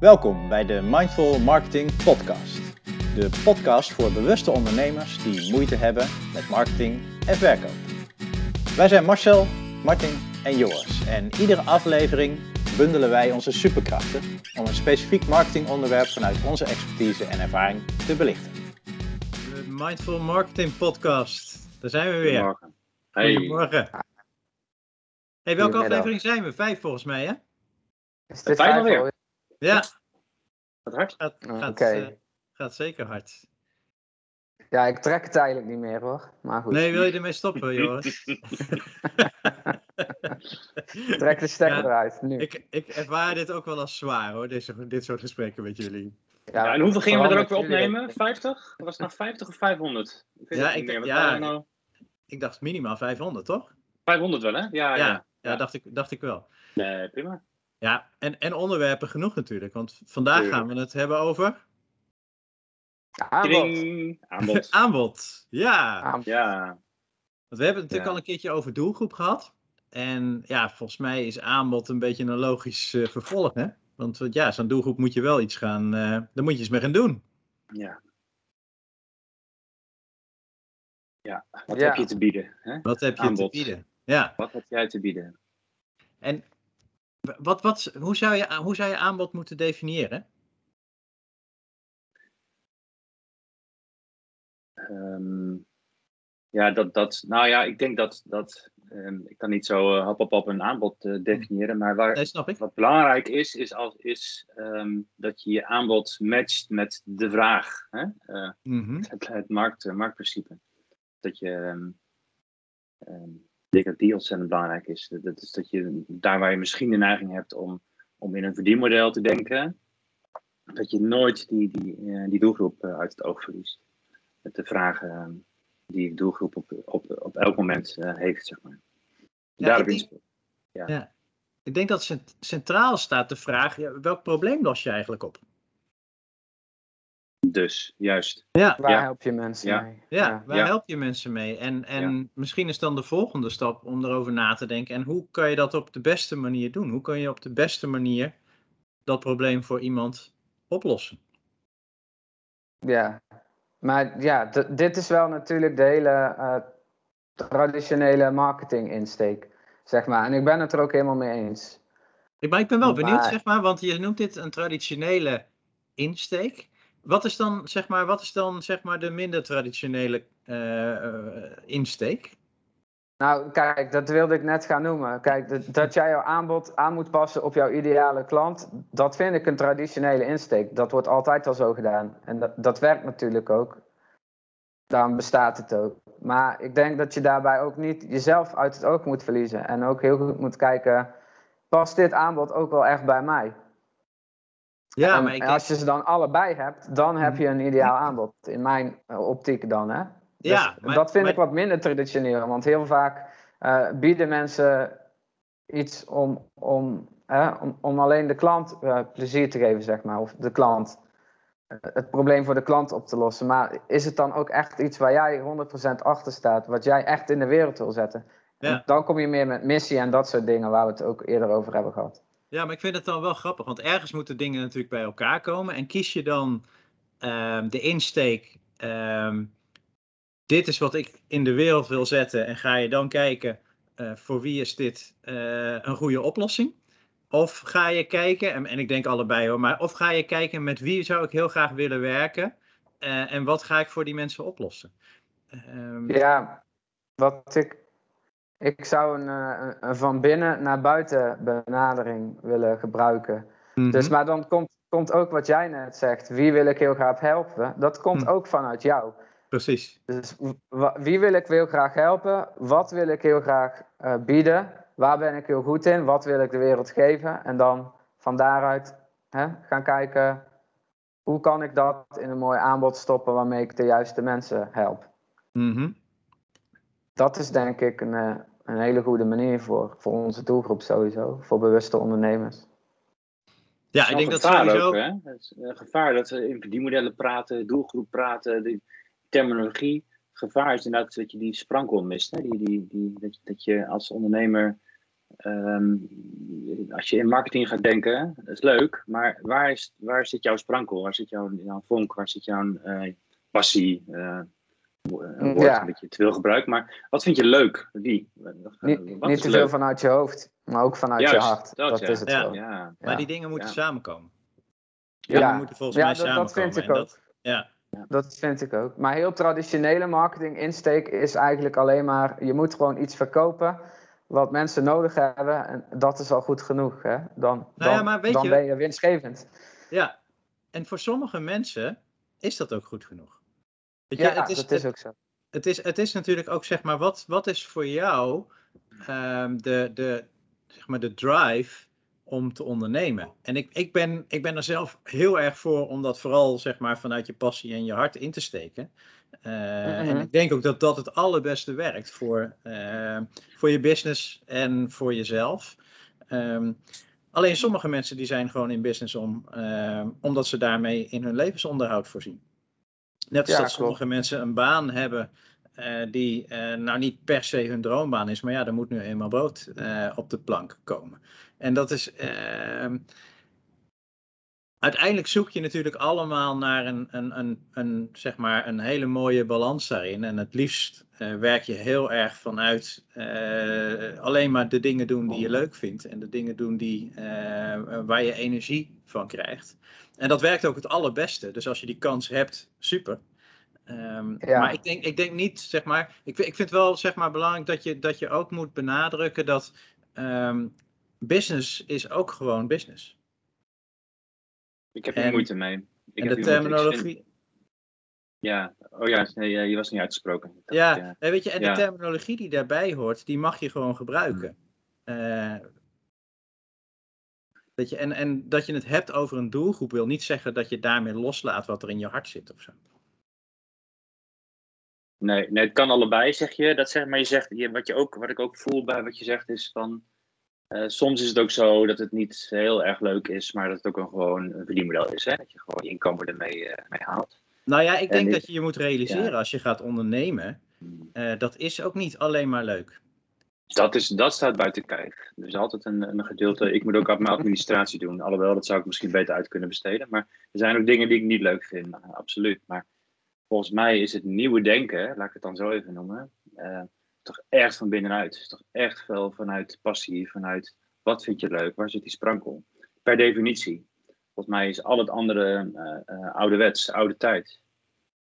Welkom bij de Mindful Marketing Podcast. De podcast voor bewuste ondernemers die moeite hebben met marketing en verkoop. Wij zijn Marcel, Martin en Joris en iedere aflevering bundelen wij onze superkrachten om een specifiek marketingonderwerp vanuit onze expertise en ervaring te belichten. De Mindful Marketing Podcast, daar zijn we weer. Goedemorgen. Hey. Goedemorgen. Hey, welke aflevering zijn we? Vijf volgens mij, hè? Is dit vijf alweer? Ja. Gaat hard? Gaat, gaat, uh, gaat zeker hard. Ja, ik trek het eigenlijk niet meer hoor. Maar goed. Nee, wil je ermee stoppen, Joris? trek de stekker ja, eruit, nu. Ik, ik ervaar dit ook wel als zwaar hoor, deze, dit soort gesprekken met jullie. Ja, ja en hoeveel gingen we er ook weer opnemen? 50? Was het nou 50 of 500? Ik ja, ik, ja nou... ik dacht minimaal 500, toch? 500 wel, hè? Ja, ja, ja. ja dacht, ik, dacht ik wel. Nee, prima. Ja, en, en onderwerpen genoeg natuurlijk. Want vandaag gaan we het hebben over. Aanbod. Aanbod. Aanbod, ja. Aanbod. Ja. Want we hebben het natuurlijk al een keertje over doelgroep gehad. En ja, volgens mij is aanbod een beetje een logisch uh, vervolg, hè? Want ja, zo'n doelgroep moet je wel iets gaan, uh, daar moet je iets mee gaan doen. Ja. Ja, wat ja. heb je te bieden? Hè? Wat heb je Aanbod. te bieden? Ja. Wat heb jij te bieden? En wat, wat, hoe, zou je, hoe zou je aanbod moeten definiëren? Um, ja, dat, dat, nou ja, ik denk dat, dat um, ik kan niet zo uh, hop op op een aanbod uh, definiëren, maar waar, nee, wat belangrijk is, is, als, is um, dat je je aanbod matcht met de vraag. Hè? Uh, mm -hmm. Het, het markt, marktprincipe. Dat je denk dat die ontzettend belangrijk is. Dat is dat je daar waar je misschien de neiging hebt om, om in een verdienmodel te denken, dat je nooit die, die, uh, die doelgroep uh, uit het oog verliest. Met de vragen uh, die de doelgroep op, op, op elk moment heeft, zeg maar. Ja, Daarop ik ja. ja. Ik denk dat centraal staat de vraag, ja, welk probleem los je eigenlijk op? Dus, juist. Ja. Waar ja. help je mensen ja. mee? Ja, ja. waar help je mensen mee? En, en misschien is dan de volgende stap om erover na te denken. En hoe kan je dat op de beste manier doen? Hoe kan je op de beste manier dat probleem voor iemand oplossen? Ja, maar ja, dit is wel natuurlijk de hele uh, traditionele marketing insteek, zeg maar. En ik ben het er ook helemaal mee eens. Ik, maar ik ben wel benieuwd, zeg maar, want je noemt dit een traditionele insteek. Wat is dan, zeg maar, wat is dan zeg maar, de minder traditionele uh, uh, insteek? Nou, kijk, dat wilde ik net gaan noemen. Kijk, dat, dat jij jouw aanbod aan moet passen op jouw ideale klant, dat vind ik een traditionele insteek. Dat wordt altijd al zo gedaan. En dat, dat werkt natuurlijk ook. Daarom bestaat het ook. Maar ik denk dat je daarbij ook niet jezelf uit het oog moet verliezen. En ook heel goed moet kijken, past dit aanbod ook wel echt bij mij? Ja, en maar ik als je ze dan allebei hebt, dan heb je een ideaal aanbod. In mijn optiek dan, hè? Dus ja, maar, dat vind maar... ik wat minder traditioneel. Want heel vaak uh, bieden mensen iets om, om, uh, om, om, alleen de klant uh, plezier te geven, zeg maar. Of de klant. het probleem voor de klant op te lossen. Maar is het dan ook echt iets waar jij 100% achter staat? Wat jij echt in de wereld wil zetten? Ja. dan kom je meer met missie en dat soort dingen waar we het ook eerder over hebben gehad. Ja, maar ik vind het dan wel grappig, want ergens moeten dingen natuurlijk bij elkaar komen. En kies je dan um, de insteek, um, dit is wat ik in de wereld wil zetten, en ga je dan kijken uh, voor wie is dit uh, een goede oplossing? Of ga je kijken, en, en, ik denk allebei hoor, maar of ga je kijken met wie zou ik heel graag willen werken uh, en wat ga ik voor die mensen oplossen? Um, ja, wat ik ik zou een, een, een, van binnen naar buiten benadering willen gebruiken. Mhm. Dus, maar dan komt, komt ook wat jij net zegt. Wie wil ik heel graag helpen? Dat komt Mhm. ook vanuit jou. Precies. Dus wie wil ik heel graag helpen? Wat wil ik heel graag uh, bieden? Waar ben ik heel goed in? Wat wil ik de wereld geven? En dan van daaruit hè, gaan kijken. Hoe kan ik dat in een mooi aanbod stoppen waarmee ik de juiste mensen help? Mm -hmm. Dat is denk ik een, uh, een hele goede manier voor, voor onze doelgroep sowieso, voor bewuste ondernemers. Ja, ik denk dat sowieso... Ook, hè? Het is een gevaar dat we in verdienmodellen praten, doelgroep praten, die terminologie. Gevaar is inderdaad dat je die sprankel mist. Hè? Die, die, die, dat, je, dat je als ondernemer ehm, als je in marketing gaat denken, dat is leuk, maar waar, is, waar zit jouw sprankel? Waar zit jouw, jouw vonk? Waar zit jouw eh, passie? Uh, een woord ja. een beetje te veel gebruik, maar wat vind je leuk? Wie? Niet, niet te veel vanuit je hoofd, maar ook vanuit je hart. Dat, dat is het ja. Ja. Maar die dingen moeten samenkomen. Ja, moeten volgens mij dat, samenkomen. Dat vind ik ook. Dat, ja. Dat vind ik ook. Maar heel traditionele marketing insteek is eigenlijk alleen maar, je moet gewoon iets verkopen wat mensen nodig hebben en dat is al goed genoeg. Hè? Dan, nou dan, dan ben je winstgevend. Ja, en voor sommige mensen is dat ook goed genoeg. Weet je, ja, het is, dat is ook zo. Het is, het is natuurlijk ook, zeg maar, wat, wat is voor jou um, de, de, zeg maar, de drive om te ondernemen. En ik, ik, ben, ik ben er zelf heel erg voor om dat vooral zeg maar, vanuit je passie en je hart in te steken. Uh, En ik denk ook dat dat het allerbeste werkt voor, uh, voor je business en voor jezelf. Um, alleen sommige mensen die zijn gewoon in business om, uh, omdat ze daarmee in hun levensonderhoud voorzien. Net als ja, dat sommige mensen een baan hebben die nou niet per se hun droombaan is, maar ja, er moet nu eenmaal brood op de plank komen. En dat is. Uiteindelijk zoek je natuurlijk allemaal naar een, een, een, een, zeg maar een hele mooie balans daarin. En het liefst uh, werk je heel erg vanuit uh, alleen maar de dingen doen die je leuk vindt. En de dingen doen die, uh, waar je energie van krijgt. En dat werkt ook het allerbeste. Dus als je die kans hebt, super. Um, ja. Maar ik denk, ik denk niet, zeg maar, ik, ik vind wel zeg maar, belangrijk dat je, dat je ook moet benadrukken dat um, business is ook gewoon business. Ik heb er moeite mee. Ik en de terminologie. Ja, oh ja, nee, je was niet uitgesproken. Ja, ja. weet je, en de terminologie die daarbij hoort, die mag je gewoon gebruiken. Uh, dat je, en, en dat je het hebt over een doelgroep wil niet zeggen dat je daarmee loslaat wat er in je hart zit of zo. Nee, nee, het kan allebei, zeg je. Dat zeg, maar je zegt, wat, je ook, wat ik ook voel bij wat je zegt is van uh, soms is het ook zo dat het niet heel erg leuk is, maar dat het ook een, gewoon een verdienmodel is. Hè? Dat je gewoon je inkomen ermee uh, mee haalt. Nou ja, ik denk dat je je moet realiseren als je gaat ondernemen. Uh, dat is ook niet alleen maar leuk. Dat, is, dat staat buiten kijf. Er is altijd een, een gedeelte. Ik moet ook mijn administratie doen. Alhoewel, dat zou ik misschien beter uit kunnen besteden. Maar er zijn ook dingen die ik niet leuk vind. absoluut. Maar volgens mij is het nieuwe denken, laat ik het dan zo even noemen toch echt van binnenuit. toch echt veel vanuit passie, vanuit wat vind je leuk, waar zit die sprankel. Per definitie. Volgens mij is al het andere uh, uh, ouderwets, oude tijd.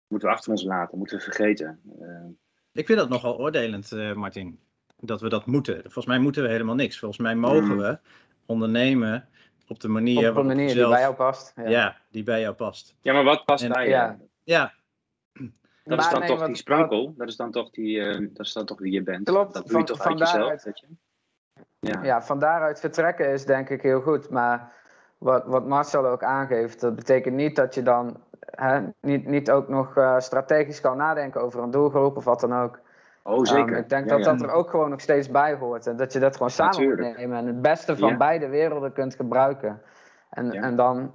Moeten we achter ons laten, moeten we vergeten. Uh, ik vind dat nogal oordelend, Martin. Dat we dat moeten. Volgens mij moeten we helemaal niks. Volgens mij mogen mm. we ondernemen op de manier, op de manier die bij jou past. Ja. ja. die bij jou past. Ja, maar wat past bij je? Ja, ja dat is dan toch die sprankel, dat is dan toch, die, uh, dat is dan toch wie je bent. Klopt, dat doe je toch van, uit jezelf, weet je? Ja. ja, van daaruit vertrekken is denk ik heel goed. Maar wat, wat Marcel ook aangeeft, dat betekent niet dat je dan hè, niet, niet ook nog uh, strategisch kan nadenken over een doelgroep of wat dan ook. Oh, zeker. Um, ik denk dat dat er ook gewoon nog steeds bij hoort. En dat je dat gewoon samen moet nemen en het beste van beide werelden kunt gebruiken. En, en dan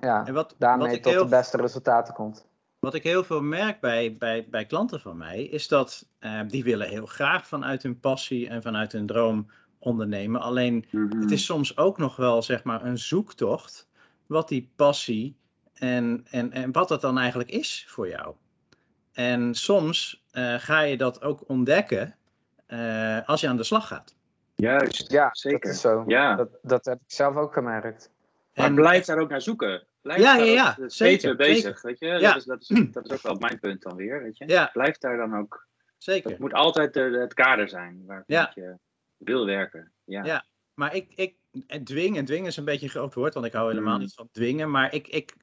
ja, en wat, daarmee wat tot heel... de beste resultaten komt wat ik heel veel merk bij, bij, bij klanten van mij, is dat uh, die willen heel graag vanuit hun passie en vanuit hun droom ondernemen. Alleen mhm. het is soms ook nog wel zeg maar een zoektocht wat die passie en, en, en wat dat dan eigenlijk is voor jou. En soms uh, ga je dat ook ontdekken uh, als je aan de slag gaat. Juist, ja, zeker. Dat is zo. Ja. Dat, dat heb ik zelf ook gemerkt. Maar blijf daar ook naar zoeken. Blijf ja, ja, ja. Zeker, bezig, weet je. Ja. Dat, is, dat, is, dat is ook wel mijn punt dan weer, weet je. Ja. Blijf daar dan ook. Zeker. Het moet altijd de, het kader zijn waar ja. je wil werken. Ja, ja. maar ik, ik en dwingen, dwingen is een beetje een groot woord, want ik hou helemaal mm. niet van dwingen. Maar ik, ik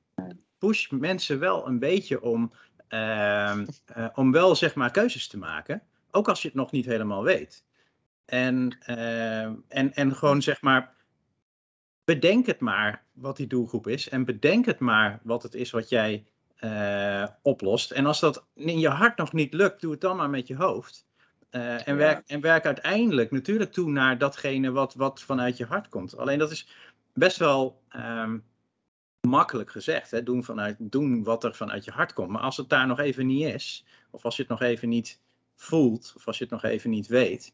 push mensen wel een beetje om, uh, uh, om wel zeg maar keuzes te maken. Ook als je het nog niet helemaal weet. En, uh, en, en gewoon zeg maar bedenk het maar wat die doelgroep is en bedenk het maar wat het is wat jij uh, oplost. En als dat in je hart nog niet lukt, doe het dan maar met je hoofd. Uh, en, werk, en werk uiteindelijk natuurlijk toe naar datgene wat, wat vanuit je hart komt. Alleen dat is best wel um, makkelijk gezegd. Hè? Doen, vanuit, doen wat er vanuit je hart komt. Maar als het daar nog even niet is, of als je het nog even niet voelt, of als je het nog even niet weet,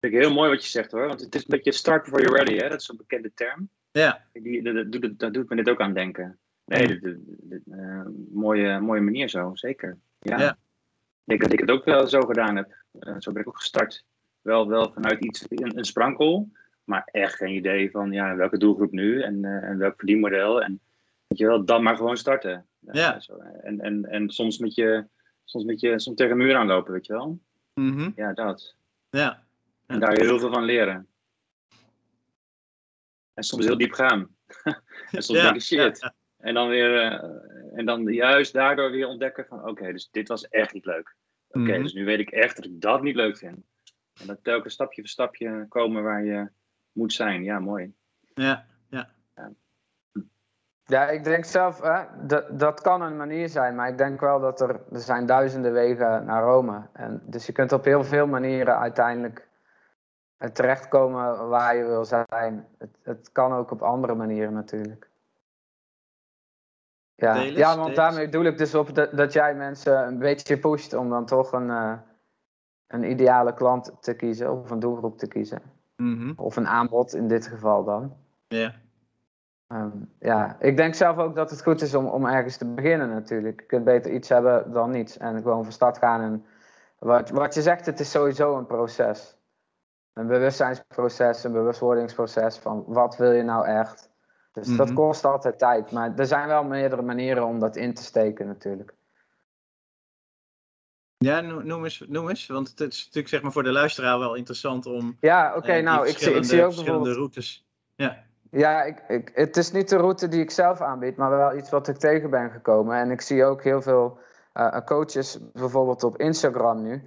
Vind ik heel mooi wat je zegt hoor. Want het is een beetje start before you're ready. Hè? Dat is een bekende term. Ja. Die, dat, dat, dat doet me dit ook aan denken. Nee, uh, mooie, mooie manier zo, zeker. Ja. Ja. Ik denk dat ik het ook wel zo gedaan heb. Uh, zo ben ik ook gestart. Wel, wel vanuit iets, een, een sprankel, maar echt geen idee van ja, welke doelgroep nu en, uh, en welk verdienmodel. En weet je wel, dan maar gewoon starten. Ja. Zo. En, en, en soms met je, soms met je soms tegen een muur aanlopen, weet je wel. Mm -hmm. Ja, dat. Ja. En daar heel veel van leren. En soms heel diep gaan. en soms Ja, denk je shit. ja, En dan weer, uh, en dan juist daardoor weer ontdekken van oké, dus dit was echt niet leuk. Oké, Mhm. dus nu weet ik echt dat ik dat niet leuk vind. En dat telkens stapje voor stapje komen waar je moet zijn. Ja, mooi. Ja. Ja, ik denk zelf, hè, dat, dat kan een manier zijn, maar ik denk wel dat er, er zijn duizenden wegen naar Rome. En, dus je kunt op heel veel manieren uiteindelijk eh, terechtkomen waar je wil zijn. Het, het kan ook op andere manieren natuurlijk. Ja, ja want daarmee doe ik dus op dat, dat jij mensen een beetje pusht om dan toch een, eh, een ideale klant te kiezen of een doelgroep te kiezen. Mhm. Of een aanbod in dit geval dan. Ja. Ehm, ja, ik denk zelf ook dat het goed is om, om ergens te beginnen natuurlijk. Je kunt beter iets hebben dan niets en gewoon van start gaan. En wat, wat je zegt, het is sowieso een proces. Een bewustzijnsproces, een bewustwordingsproces van wat wil je nou echt. Dus dat Mhm. kost altijd tijd. Maar er zijn wel meerdere manieren om dat in te steken natuurlijk. Ja, no- noem eens, noem eens. Want het is natuurlijk zeg maar voor de luisteraar wel interessant om. Ja, oké, eh, nou, ik zie, ik zie ook verschillende routes. Ja. Ja, ik, ik, het is niet de route die ik zelf aanbied, maar wel iets wat ik tegen ben gekomen. En ik zie ook heel veel eh, coaches, bijvoorbeeld op Instagram nu,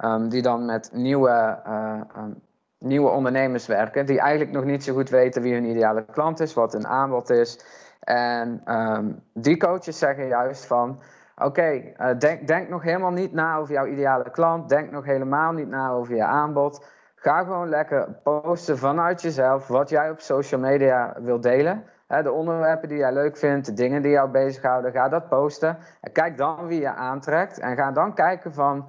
ehm, die dan met nieuwe, eh, ehm, nieuwe ondernemers werken, die eigenlijk nog niet zo goed weten wie hun ideale klant is, wat hun aanbod is. En ehm, die coaches zeggen juist van, oké, eh, denk, denk nog helemaal niet na over jouw ideale klant, denk nog helemaal niet na over je aanbod. Ga gewoon lekker posten vanuit jezelf wat jij op social media wilt delen. De onderwerpen die jij leuk vindt, de dingen die jou bezighouden, ga dat posten. En kijk dan wie je aantrekt. En ga dan kijken van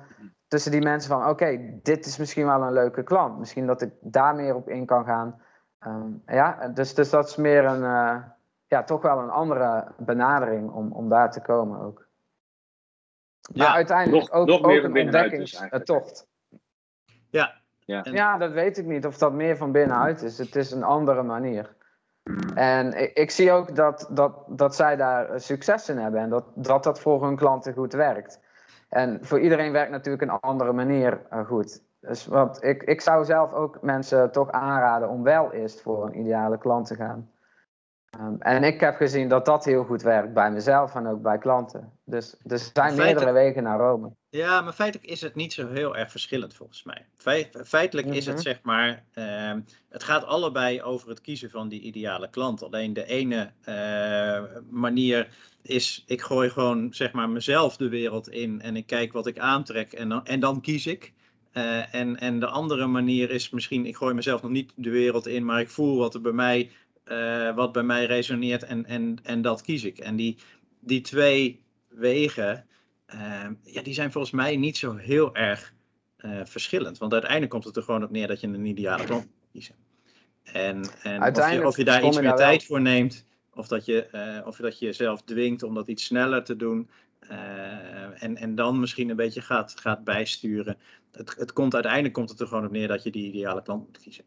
tussen die mensen van oké, dit is misschien wel een leuke klant. Misschien dat ik daar meer op in kan gaan. Ehm, ja, dus, dus dat is meer een, eh, ja, toch wel een andere benadering om, om daar te komen ook. Maar Ja, uiteindelijk nog- ook, nog ook een dus ontdekkingstocht. Ja. Ja. En- Ja, dat weet ik niet of dat meer van binnenuit is. Het is een andere manier. En ik, ik zie ook dat, dat, dat zij daar succes in hebben en dat, dat dat voor hun klanten goed werkt. En voor iedereen werkt natuurlijk een andere manier eh, goed. Dus wat, ik, ik zou zelf ook mensen toch aanraden om wel eerst voor een ideale klant te gaan. Ehm, en ik heb gezien dat dat heel goed werkt bij mezelf en ook bij klanten. Dus er zijn meerdere wegen naar Rome. Ja, maar feitelijk is het niet zo heel erg verschillend volgens mij. Feit- feitelijk is het Mhm. zeg maar, ehm, het gaat allebei over het kiezen van die ideale klant. Alleen de ene eh, manier is, ik gooi gewoon zeg maar mezelf de wereld in en ik kijk wat ik aantrek en dan, en dan kies ik. Eh, en, en de andere manier is misschien, ik gooi mezelf nog niet de wereld in, maar ik voel wat er bij mij, eh, wat bij mij resoneert en, en, en dat kies ik. En die, die twee wegen, ja, die zijn volgens mij niet zo heel erg eh, verschillend. Want uiteindelijk komt het er gewoon op neer dat je een ideale klant moet kiezen. En, en of, je, Uiteindelijk of je daar iets meer wel- tijd voor neemt, of dat je, eh, of dat je jezelf dwingt om dat iets sneller te doen. eh, en, en dan misschien een beetje gaat, gaat bijsturen. Het, het komt, uiteindelijk komt het er gewoon op neer dat je die ideale klant moet kiezen.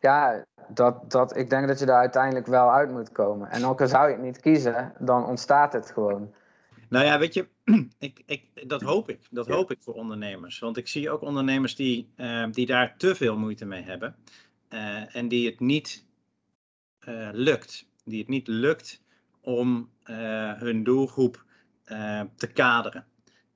Ja, dat, dat, ik denk dat je daar uiteindelijk wel uit moet komen. En ook al zou je het niet kiezen, dan ontstaat het gewoon. Nou ja, weet je, ik, ik, dat hoop ik. Dat hoop ik voor ondernemers. Want ik zie ook ondernemers die, eh, die daar te veel moeite mee hebben. eh, en die het niet eh, lukt. Die het niet lukt om hun doelgroep te kaderen.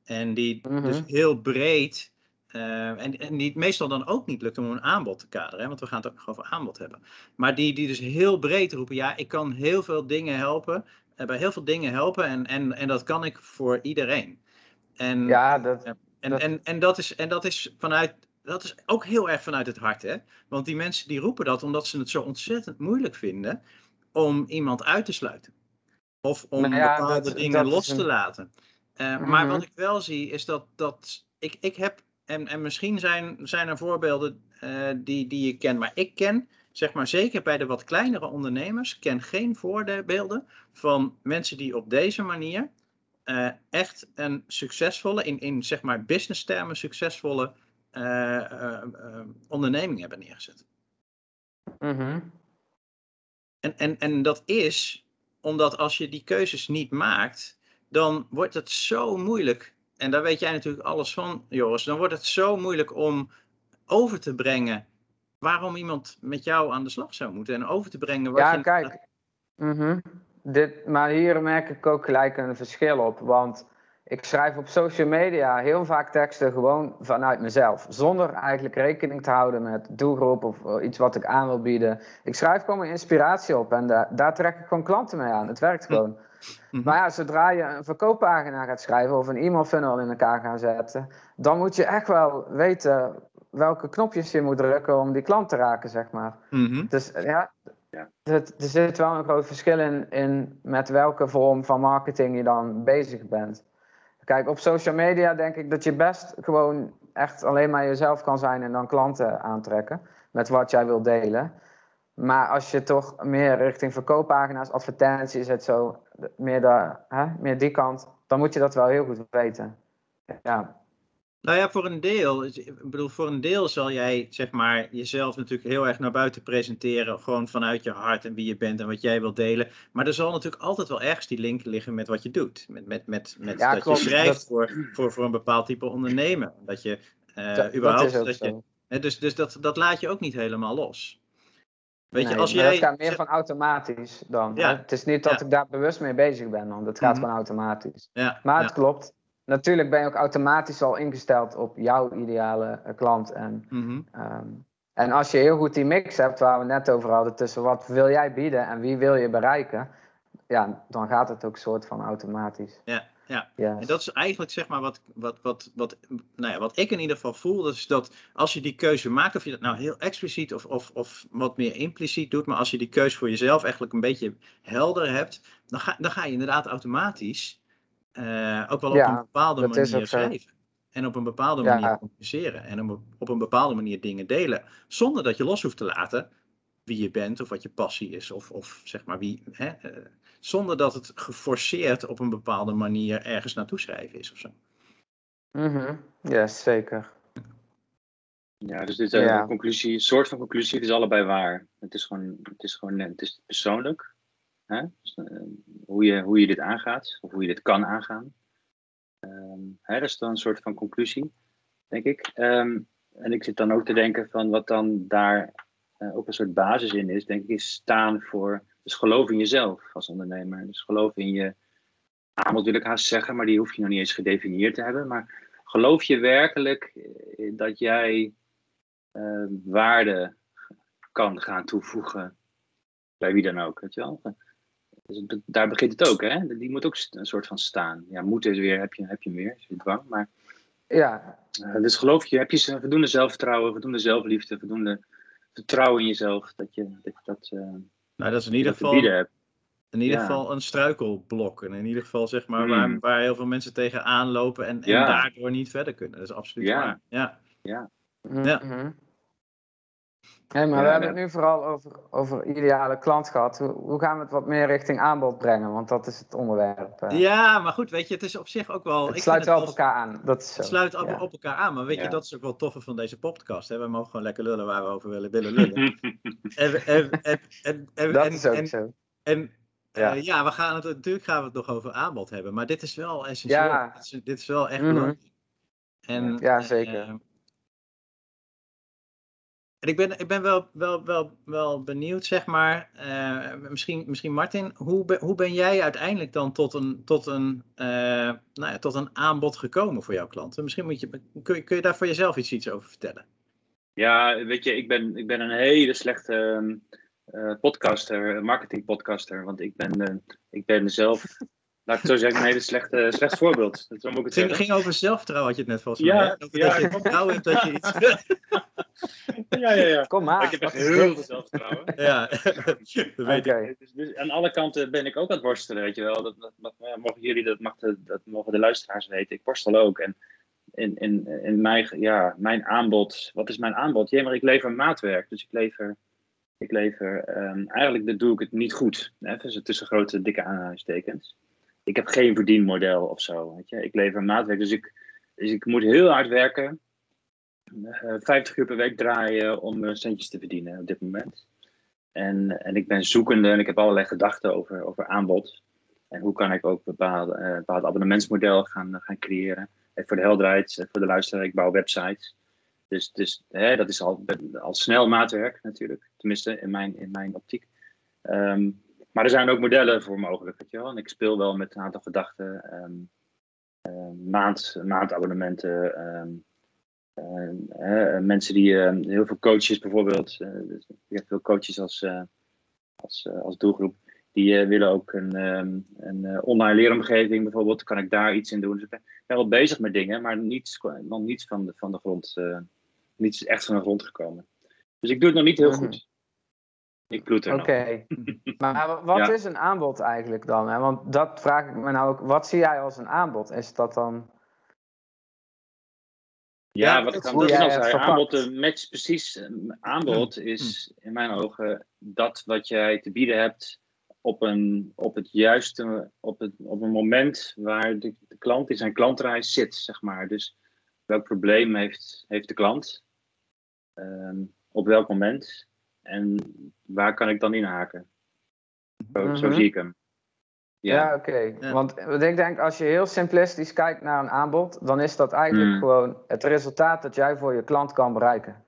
En die Mhm. dus heel breed. en, en die het meestal dan ook niet lukt om een aanbod te kaderen. Hè, want we gaan het ook nog over aanbod hebben. Maar die, die dus heel breed roepen: ja, ik kan heel veel dingen helpen bij heel veel dingen helpen en, en, en dat kan ik voor iedereen. En, Ja, dat, en, dat- en, en, dat is, en dat is vanuit, dat is ook heel erg vanuit het hart, hè? Want die mensen die roepen dat omdat ze het zo ontzettend moeilijk vinden om iemand uit te sluiten. Of om Nou ja, bepaalde dat- dingen dat los een- te laten. Eh, Maar Mhm. wat ik wel zie is dat, dat ik, ik heb en, en misschien zijn, zijn er voorbeelden uh, die, die je kent, maar ik ken, zeg maar zeker bij de wat kleinere ondernemers, ken geen voorbeelden van mensen die op deze manier uh, echt een succesvolle, in, in zeg maar business termen succesvolle uh, onderneming hebben neergezet. Mm -hmm. en, en, en dat is omdat als je die keuzes niet maakt, dan wordt het zo moeilijk. En daar weet jij natuurlijk alles van, Joris. Dan wordt het zo moeilijk om over te brengen waarom iemand met jou aan de slag zou moeten. En over te brengen wat ja, je... kijk. Mm -hmm. Dit, maar hier merk ik ook gelijk een verschil op. Want ik schrijf op social media heel vaak teksten gewoon vanuit mezelf. Zonder eigenlijk rekening te houden met doelgroep of iets wat ik aan wil bieden. Ik schrijf gewoon mijn inspiratie op en da daar trek ik gewoon klanten mee aan. Het werkt gewoon. Mhm. Maar ja, zodra je een verkooppagina gaat schrijven of een e-mail funnel in elkaar gaan zetten, dan moet je echt wel weten welke knopjes je moet drukken om die klant te raken, zeg maar. Mhm. Dus ja, het, er zit wel een groot verschil in, in met welke vorm van marketing je dan bezig bent. Kijk, op social media denk ik dat je best gewoon echt alleen maar jezelf kan zijn en dan klanten aantrekken met wat jij wil delen. Maar als je toch meer richting verkooppagina's, advertenties, het zo, meer, de, hè, meer die kant, dan moet je dat wel heel goed weten. Ja, Nou ja, voor een deel. Ik bedoel, voor een deel zal jij zeg maar jezelf natuurlijk heel erg naar buiten presenteren. Gewoon vanuit je hart en wie je bent en wat jij wilt delen. Maar er zal natuurlijk altijd wel ergens die link liggen met wat je doet. Met, met, met, met Ja, dat klopt. je schrijft Dat- voor, voor, voor een bepaald type ondernemer. Dat je eh, dat, überhaupt. dat je, hè, dus dus dat, dat laat je ook niet helemaal los. Weet je, als jij. dat gaat meer van automatisch dan. Ja. Het is niet dat Ja. ik daar bewust mee bezig ben, want het gaat Mhm. gewoon automatisch. ja, Maar ja. het klopt. Natuurlijk ben je ook automatisch al ingesteld op jouw ideale eh, klant. En, Mhm. ehm, en als je heel goed die mix hebt waar we net over hadden tussen wat wil jij bieden en wie wil je bereiken, ja, dan gaat het ook soort van automatisch. Ja, ja. Ja. En dat is eigenlijk zeg maar wat, wat, wat, wat, nou ja, wat ik in ieder geval voel. Dat is dat als je die keuze maakt, of je dat nou heel expliciet of, of, of wat meer impliciet doet. Maar als je die keuze voor jezelf eigenlijk een beetje helder hebt. Dan ga, dan ga je inderdaad automatisch eh, ook wel op Ja, een bepaalde manier schrijven. En op een bepaalde Ja. manier communiceren. En op, op een bepaalde manier dingen delen. Zonder dat je los hoeft te laten wie je bent of wat je passie is. Of, of zeg maar wie. Hè, eh, zonder dat het geforceerd op een bepaalde manier ergens naartoe schrijven is of zo. Mhm. Yes, zeker. Ja, dus dit is Ja. een conclusie, een soort van conclusie. Het is allebei waar. Het is gewoon, het is gewoon, het is persoonlijk. Hè? Dus, eh, hoe, je, hoe je dit aangaat, of hoe je dit kan aangaan. Ehm, hè, dat is dan een soort van conclusie, denk ik. Ehm, en ik zit dan ook te denken van wat dan daar eh, ook een soort basis in is, denk ik, is staan voor, dus geloof in jezelf als ondernemer. Dus geloof in je aanbod wil ik haast zeggen, maar die hoef je nog niet eens gedefinieerd te hebben. Maar geloof je werkelijk eh, dat jij eh, waarde kan gaan toevoegen bij wie dan ook, weet je wel? Dus daar begint het ook, hè? Die moet ook een soort van staan. Ja, moeten is weer, heb je, heb je meer, is weer dwang. Maar Ja, eh, dus geloof je, heb je voldoende zelfvertrouwen, voldoende zelfliefde, voldoende vertrouwen in jezelf, dat je dat, je dat, eh, Nou, dat is in ieder geval, hebt. in ieder ja. geval een struikelblok. En in ieder geval zeg maar Mm. waar, waar heel veel mensen tegenaan lopen en, en Ja. daardoor niet verder kunnen. Dat is absoluut Ja. waar. Ja. Ja. Mhm. Maar Ja, we hebben het nu vooral over, over ideale klant gehad. Hoe, hoe gaan we het wat meer richting aanbod brengen? Want dat is het onderwerp. eh. ja, maar goed, weet je, het is op zich ook wel... het ik sluit vind wel op elkaar aan. Dat is zo. Het sluit op, Ja. op elkaar aan, maar weet je, dat is ook wel toffe van deze podcast. Hè? We mogen gewoon lekker lullen waar we over willen, willen lullen. en, en, en, en, en, Dat en- is ook en- zo. En Ja. ja. ja, we gaan het, natuurlijk gaan we het nog over aanbod hebben, maar dit is wel essentieel. Ja. Dit, is, dit is wel echt Mhm. belangrijk. En, Ja, zeker. En ik ben, ik ben wel, wel, wel, wel benieuwd, zeg maar, eh, misschien, misschien Martin, hoe, hoe ben jij uiteindelijk dan tot een, tot, een, eh, nou ja, tot een aanbod gekomen voor jouw klanten? Misschien moet je, kun, je- kun je daar voor jezelf iets, iets over vertellen? Ja, weet je, ik ben, ik ben een hele slechte eh, podcaster, marketing podcaster. Want ik ben, ik ben zelf, laat ik zo zeggen, een hele slechte, slecht voorbeeld. Moet ik het ging, ging over zelfvertrouwen, had je het net volgens Ja, mij. hè? Over ja, dat je vertrouwen hebt dat je iets... Ja, ja, ja. Kom maar. ik heb echt heel veel zelfvertrouwen. ja, dat weet ik. Oké. Dus, dus aan alle kanten ben ik ook aan het worstelen, weet je wel. Dat, dat, dat- ja, mogen jullie, dat, mag de, dat mogen de luisteraars weten. Ik worstel ook. En in, in, in mijn, ja, mijn aanbod, wat is mijn aanbod? Ja, maar ik lever maatwerk. Dus ik lever, ik lever ehm, eigenlijk doe ik het niet goed. Hè? Dus tussen grote, dikke aanhalingstekens. Ik heb geen verdienmodel of zo. Weet je? Ik lever maatwerk. Dus ik, dus ik moet heel hard werken. Uh, eh, 50 uur per week draaien om centjes te verdienen op dit moment. En, en ik ben zoekende en ik heb allerlei gedachten over, over aanbod. En hoe kan ik ook bepaalde, uh, bepaalde abonnementsmodel gaan, gaan creëren. En voor de helderheid, eh, voor de luisteraar, ik bouw websites. Dus, dus hè, dat is al, al snel maatwerk natuurlijk. Tenminste, in mijn, in mijn optiek. Um, maar er zijn ook modellen voor mogelijk. Weet je wel? En ik speel wel met een aantal gedachten. Um, um, maand, maandabonnementen. Uh, mensen die, heel veel coaches bijvoorbeeld. Dus ik heb veel coaches als, als, als doelgroep die willen ook een, een online leeromgeving bijvoorbeeld. Kan ik daar iets in doen? Dus ik ben, wel bezig met dingen, maar niets, nog niets van de, van de grond. Niets is echt van de grond gekomen. Dus ik doe het nog niet heel goed. Ik Oké. maar wat is een aanbod eigenlijk dan? Hè? Want dat vraag ik me nou ook. Wat zie jij als een aanbod? Is dat dan... Ja, wat ik dan dat al zei, aanbod, de match precies. Aanbod mm. is in mijn ogen dat wat jij te bieden hebt op, een, op het juiste, op, het, op een moment waar de, de klant in zijn klantreis zit, zeg maar. Dus welk probleem heeft, heeft de klant? Um, op welk moment? En waar kan ik dan inhaken? Zo, zo mhm. zie ik hem. Ja, ja oké. Want ik denk, als je heel simplistisch kijkt naar een aanbod, dan is dat eigenlijk mm. gewoon het resultaat dat jij voor je klant kan bereiken.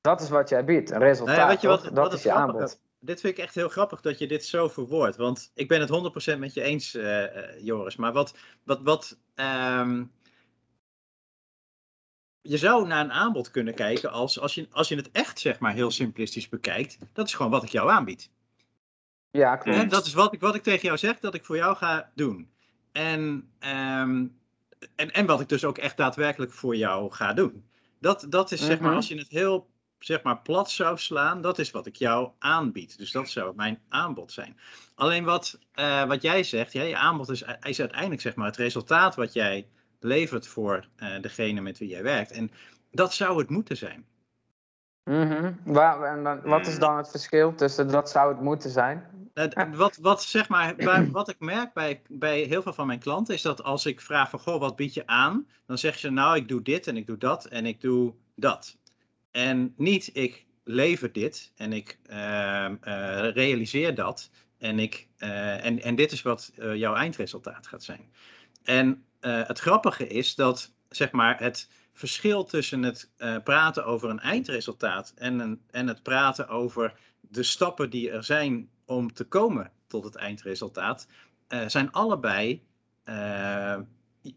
Dat is wat jij biedt, een resultaat. Nou ja, weet je wat, dat is je aanbod dit vind ik echt heel grappig dat je dit zo verwoordt. Want ik ben het 100% met je eens, uh, Joris. Maar wat. wat, wat um, je zou naar een aanbod kunnen kijken als, als, je, als je het echt zeg maar heel simplistisch bekijkt. Dat is gewoon wat ik jou aanbied. Ja, klopt. En dat is wat ik, wat ik tegen jou zeg dat ik voor jou ga doen. En, um, en, en wat ik dus ook echt daadwerkelijk voor jou ga doen. Dat, dat is zeg maar, mhm. als je het heel zeg maar plat zou slaan, dat is wat ik jou aanbied. Dus dat zou mijn aanbod zijn. Alleen wat, uh, wat jij zegt, ja, je aanbod is, is uiteindelijk zeg maar het resultaat wat jij levert voor uh, degene met wie jij werkt. En dat zou het moeten zijn. Mm Waar, en dan, wat is dan het verschil tussen dat zou het moeten zijn? Uh, wat, wat, zeg maar, wat ik merk bij, bij heel veel van mijn klanten is dat als ik vraag van goh, wat bied je aan? Dan zeggen ze nou, ik doe dit en ik doe dat en ik doe dat. En niet ik lever dit en ik uh, realiseer dat en, ik, en, en dit is wat jouw eindresultaat gaat zijn. En het grappige is dat zeg maar, het verschil tussen het praten over een eindresultaat en, een, en het praten over de stappen die er zijn om te komen tot het eindresultaat, zijn allebei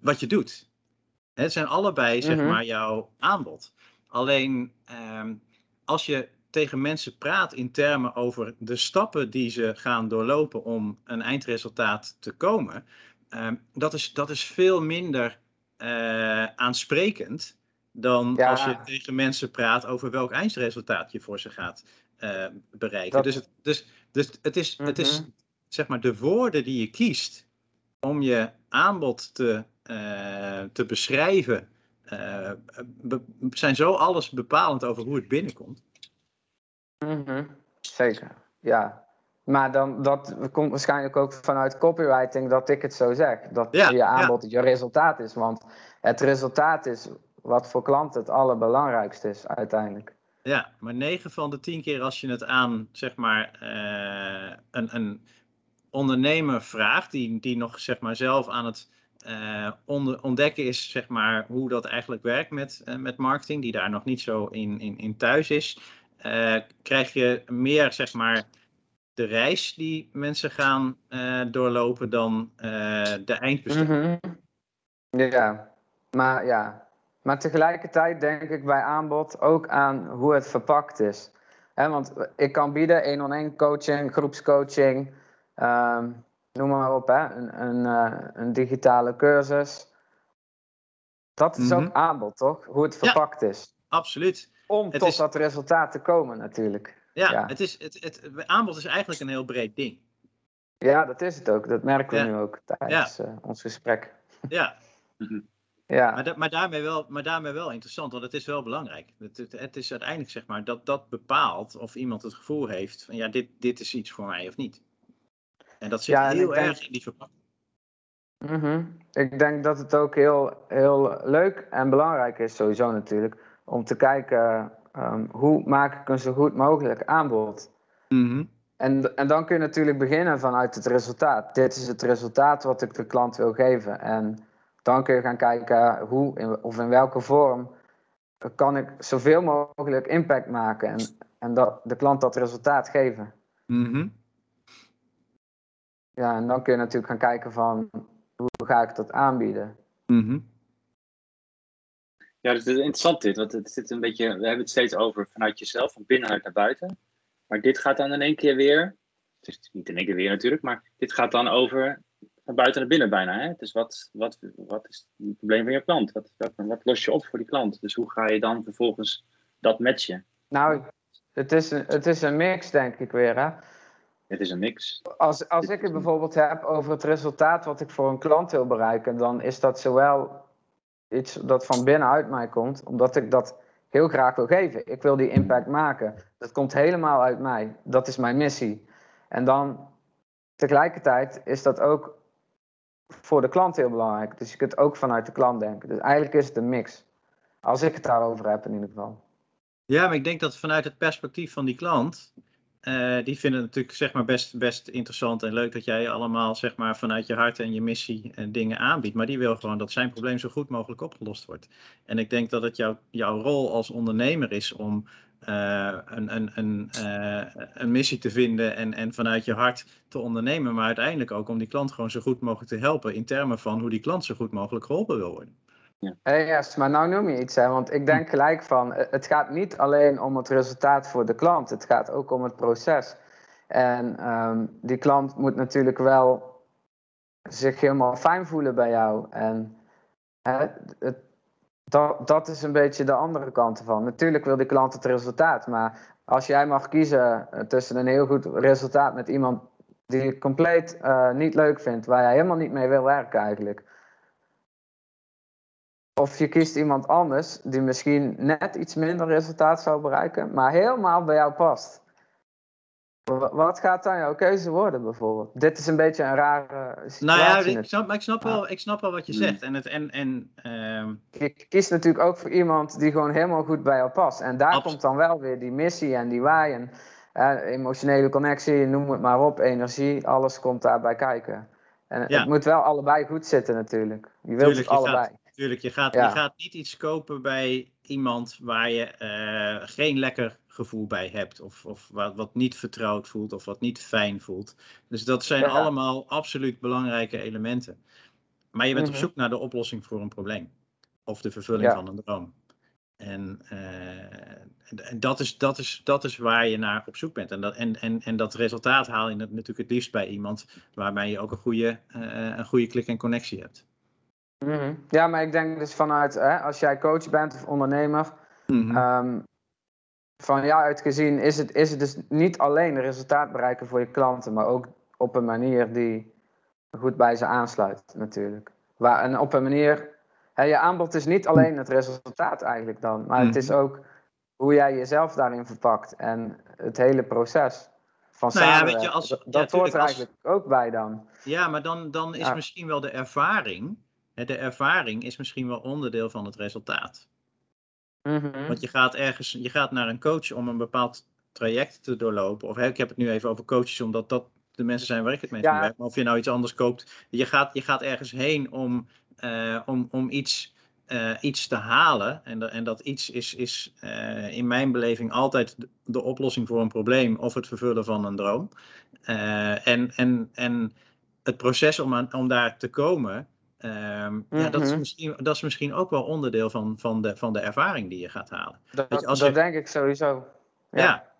wat je doet. Het zijn allebei zeg mhm. maar jouw aanbod. Alleen ehm, als je tegen mensen praat in termen over de stappen die ze gaan doorlopen om een eindresultaat te komen, um, dat, is, dat is veel minder uh, aansprekend dan als je tegen mensen praat over welk eindresultaat je voor ze gaat uh, bereiken. Dus, het, dus, dus het is, het is mhm. zeg maar de woorden die je kiest om je aanbod te, uh, te beschrijven uh, zijn zo alles bepalend over hoe het binnenkomt. Mm Zeker, ja. Maar dan, dat komt waarschijnlijk ook vanuit copywriting dat ik het zo zeg. Dat je aanbod je resultaat is. Want het resultaat is wat voor klanten het allerbelangrijkste is uiteindelijk. Ja, maar 9 van de 10 keer als je het aan zeg maar, uh, een, een ondernemer vraagt, die, die nog zeg maar, zelf aan het uh, ontdekken is zeg maar, hoe dat eigenlijk werkt met, uh, met marketing, die daar nog niet zo in, in, in thuis is, krijg je meer zeg maar, de reis die mensen gaan doorlopen dan de eindbestemming. Mm Ja, maar ja. Maar tegelijkertijd denk ik bij aanbod ook aan hoe het verpakt is. He, want ik kan bieden één-on-één coaching, groepscoaching. Um, noem maar op, hè, een, een, uh, een digitale cursus. Dat is ook mhm. aanbod, toch? Hoe het verpakt is. Absoluut. Om tot dat resultaat te komen, natuurlijk. Ja, Het, is, het, het, aanbod is eigenlijk een heel breed ding. Ja, dat is het ook. Dat merken we nu ook tijdens uh, ons gesprek. Ja. Mhm. Ja. Maar, da- maar, daarmee wel, maar daarmee wel interessant, want het is wel belangrijk. Het, het, het is uiteindelijk zeg maar dat dat bepaalt of iemand het gevoel heeft van ja, dit, dit is iets voor mij of niet. En dat zit Ja, en heel denk- erg in die verpakking. Mhm. Ik denk dat het ook heel, heel leuk en belangrijk is, sowieso natuurlijk, om te kijken ehm, hoe maak ik een zo goed mogelijk aanbod. Mhm. En, en dan kun je natuurlijk beginnen vanuit het resultaat. Dit is het resultaat wat ik de klant wil geven. En dan kun je gaan kijken hoe in, of in welke vorm kan ik zoveel mogelijk impact maken en, en dat, de klant dat resultaat geven. Mhm. Ja, en dan kun je natuurlijk gaan kijken van hoe ga ik dat aanbieden. Mhm. Ja, dus het is interessant dit, want het zit een beetje, we hebben het steeds over vanuit jezelf, van binnenuit naar buiten. Maar dit gaat dan in één keer weer, het is niet in één keer weer natuurlijk, maar dit gaat dan over van buiten naar binnen bijna. Hè? Dus wat, wat, wat is het probleem van je klant? Wat, wat, wat los je op voor die klant? Dus hoe ga je dan vervolgens dat matchen? Nou, het is een, het is een mix, denk ik weer. Hè? Het is een mix. Als, als ik het bijvoorbeeld heb over het resultaat wat ik voor een klant wil bereiken, dan is dat zowel iets dat van binnenuit mij komt, omdat ik dat heel graag wil geven. Ik wil die impact maken. Dat komt helemaal uit mij. Dat is mijn missie. En dan tegelijkertijd is dat ook voor de klant heel belangrijk. Dus je kunt ook vanuit de klant denken. Dus eigenlijk is het een mix. Als ik het daarover heb in ieder geval. Ja, maar ik denk dat vanuit het perspectief van die klant, eh, die vinden het natuurlijk zeg maar best, best interessant en leuk dat jij allemaal zeg maar vanuit je hart en je missie en dingen aanbiedt. Maar die wil gewoon dat zijn probleem zo goed mogelijk opgelost wordt. En ik denk dat het jouw jouw rol als ondernemer is om eh, een, een, een, eh, een missie te vinden en, en vanuit je hart te ondernemen. Maar uiteindelijk ook om die klant gewoon zo goed mogelijk te helpen in termen van hoe die klant zo goed mogelijk geholpen wil worden. Hey, yes, maar nou noem je iets, hè? want ik denk gelijk van, eh, het gaat niet alleen om het resultaat voor de klant, het gaat ook om het proces. En ehm, die klant moet natuurlijk wel zich helemaal fijn voelen bij jou. En hè, het, dat, dat is een beetje de andere kant ervan. Natuurlijk wil die klant het resultaat, maar als jij mag kiezen eh, tussen een heel goed resultaat met iemand die je compleet eh, niet leuk vindt, waar jij helemaal niet mee wil werken eigenlijk. Of je kiest iemand anders die misschien net iets minder resultaat zou bereiken, maar helemaal bij jou past. Wa- Wat gaat dan jouw keuze worden bijvoorbeeld? Dit is een beetje een rare situatie. Nou ja, ik snap, maar ik snap, Ja. wel, ik snap wel wat je Hmm. zegt. En, het, en, en ehm, Je kiest natuurlijk ook voor iemand die gewoon helemaal goed bij jou past. En daar Abs- komt dan wel weer die missie en die why en emotionele connectie, noem het maar op, energie, alles komt daarbij kijken. En Ja. het moet wel allebei goed zitten natuurlijk. Je wilt Tuurlijk, het allebei. Tuurlijk, je gaat, Ja. je gaat niet iets kopen bij iemand waar je eh, geen lekker gevoel bij hebt. Of, of wat, wat niet vertrouwd voelt of wat niet fijn voelt. Dus dat zijn Ja. allemaal absoluut belangrijke elementen. Maar je bent op Mhm. zoek naar de oplossing voor een probleem. Of de vervulling Ja. van een droom. En, eh, en dat, is, dat, is, dat is waar je naar op zoek bent. En dat, en, en, en dat resultaat haal je natuurlijk het liefst bij iemand waarmee je ook een goede, eh, een goede klik en connectie hebt. Mhm. Ja, maar ik denk dus vanuit, hè, als jij coach bent of ondernemer, Mhm. Ehm, van jou uit gezien is het, is het dus niet alleen resultaat bereiken voor je klanten, maar ook op een manier die goed bij ze aansluit natuurlijk. Waar, en op een manier, hè, je aanbod is niet alleen het resultaat eigenlijk dan, maar het is ook hoe jij jezelf daarin verpakt en het hele proces van Nou ja, weet je, als- dat ja, hoort er als- eigenlijk ook bij dan. Ja, maar dan, dan is Ja. misschien wel de ervaring. De ervaring is misschien wel onderdeel van het resultaat. Mhm. Want je gaat ergens, je gaat naar een coach om een bepaald traject te doorlopen. Of ik heb het nu even over coaches, omdat dat de mensen zijn waar ik het mee Ja. werk. Maar of je nou iets anders koopt, je gaat, je gaat ergens heen om, eh, om, om iets, eh, iets te halen. En, en dat iets is, is eh, in mijn beleving altijd de, de oplossing voor een probleem of het vervullen van een droom. En, en, en het proces om, aan, om daar te komen. Ehm, ja, dat, is Mhm. misschien, dat is misschien ook wel onderdeel van, van, de, van de ervaring die je gaat halen. Dat, Weet je, als dat je- denk ik sowieso. Ja.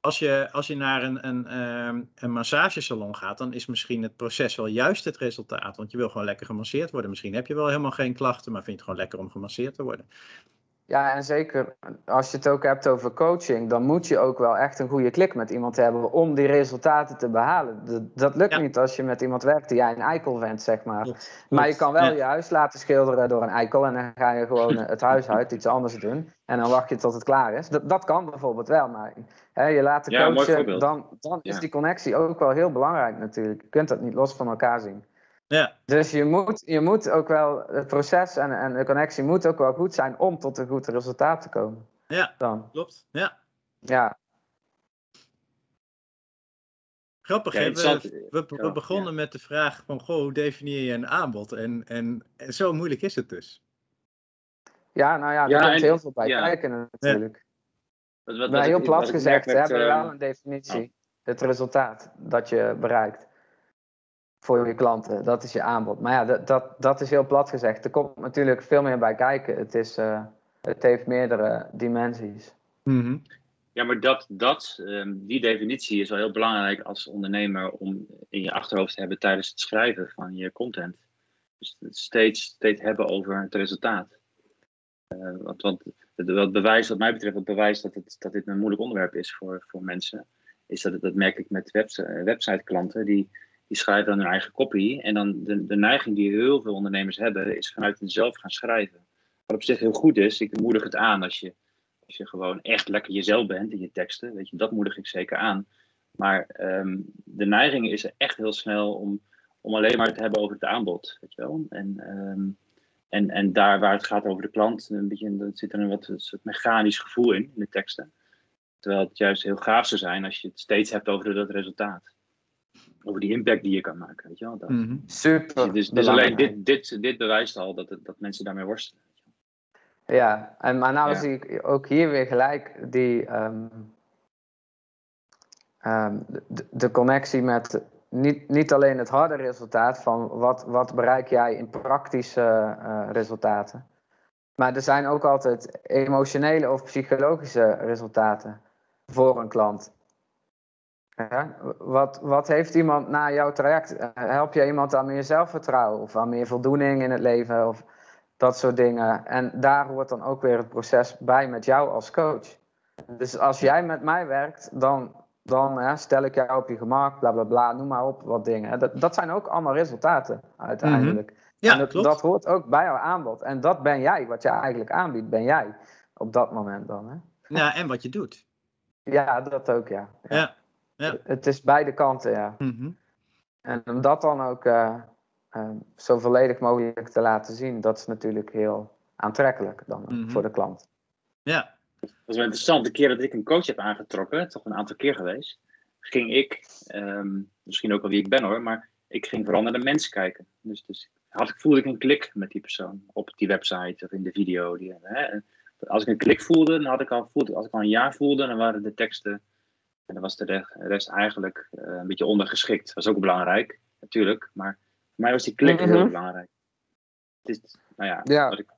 Als je, als je naar een, een, ehm, een massagesalon gaat, dan is misschien het proces wel juist het resultaat. Want je wil gewoon lekker gemasseerd worden. Misschien heb je wel helemaal geen klachten, maar vind je het gewoon lekker om gemasseerd te worden. Ja, en zeker als je het ook hebt over coaching, dan moet je ook wel echt een goede klik met iemand hebben om die resultaten te behalen. Dat, dat lukt Ja. niet als je met iemand werkt die jij een eikel bent, zeg maar. Maar je kan wel Ja. je huis laten schilderen door een eikel en dan ga je gewoon eh, het huis uit, iets anders doen. En dan wacht je tot het klaar is. Dat, dat kan bijvoorbeeld wel, maar hè, je Ja, mooi coachen, dan, dan is die connectie ook wel heel belangrijk natuurlijk. Je kunt dat niet los van elkaar zien. Ja, Dus je moet, je moet ook wel, het proces en, en de connectie moet ook wel goed zijn om tot een goed resultaat te komen. ja, Dan. klopt. Ja. Ja, Grappig, Ja? We, we, we Ja, begonnen met de vraag van, goh, hoe definieer je een aanbod? En, en, en zo moeilijk is het dus. ja nou ja, er Ja, komt en- heel veel bij ja. kijken natuurlijk. Wat, wat, Maar wat heel plat gezegd, we hebben eh, wel een definitie. Het resultaat dat je bereikt voor je klanten, dat is je aanbod. Maar ja, dat, dat, dat is heel plat gezegd. Er komt natuurlijk veel meer bij kijken. Het, is, eh, het heeft meerdere dimensies. Mhm. Ja, maar dat, dat, ehm, die definitie is wel heel belangrijk als ondernemer om in je achterhoofd te hebben tijdens het schrijven van je content. Dus het steeds, steeds hebben over het resultaat. Eh, want, want het, wat bewijst, wat mij betreft, wat bewijst dat, het, dat dit een moeilijk onderwerp is voor, voor mensen, is dat, het- dat merk ik met webs- eh, website-klanten, die, die schrijven dan hun eigen copy. En dan de, de neiging die heel veel ondernemers hebben, is vanuit zelf gaan schrijven. Wat op zich heel goed is, ik moedig het aan als je als je gewoon echt lekker jezelf bent in je teksten, weet je, dat moedig ik zeker aan. Maar ehm, de neiging is echt heel snel om, om alleen maar te hebben over het aanbod, weet je wel. En, ehm, en, en daar waar het gaat over de klant, een beetje, er zit er een wat een soort mechanisch gevoel in, in de teksten. Terwijl het juist heel gaaf zou zijn als je het steeds hebt over dat resultaat. Over die impact die je kan maken, weet je wel. Dat. Mhm. Super. Dus, dus alleen dit, dit, dit bewijst al dat, dat mensen daarmee worstelen. Ja, en, maar nou Ja. zie ik ook hier weer gelijk die, ehm, ehm, de, de connectie met niet, niet alleen het harde resultaat van wat, wat bereik jij in praktische eh, resultaten. Maar er zijn ook altijd emotionele of psychologische resultaten voor een klant. Ja, wat, wat heeft iemand na jouw traject? Eh, Help je iemand aan meer zelfvertrouwen of aan meer voldoening in het leven? Of, dat soort dingen. En daar hoort dan ook weer het proces bij met jou als coach. Dus als jij met mij werkt, dan, dan hè, stel ik jou op je gemak, bla bla bla, noem maar op wat dingen. Dat, dat zijn ook allemaal resultaten uiteindelijk. Ja, en dat, klopt. dat hoort ook bij jouw aanbod. En dat ben jij, wat je eigenlijk aanbiedt, ben jij op dat moment dan. Hè? Ja, en wat je doet. Ja, dat ook, ja. Ja. Ja. Het is beide kanten, ja. Mhm. En om dat dan ook eh, eh, zo volledig mogelijk te laten zien, dat is natuurlijk heel aantrekkelijk dan Mhm. voor de klant. Ja. Dat is wel interessant. De keer dat ik een coach heb aangetrokken, toch een aantal keer geweest, ging ik, ehm, misschien ook wel wie ik ben hoor, maar ik ging vooral naar de mens kijken. Dus, dus had, voelde ik een klik met die persoon op die website of in de video. Die, hè. En Als ik een klik voelde, dan had ik al, voelde, als ik al een ja voelde, dan waren de teksten, en dan was de re- rest eigenlijk eh, een beetje ondergeschikt. Dat was ook belangrijk, natuurlijk, maar voor mij was die klik Mhm. heel belangrijk. Het is, nou ja, Ja. Wat, ik,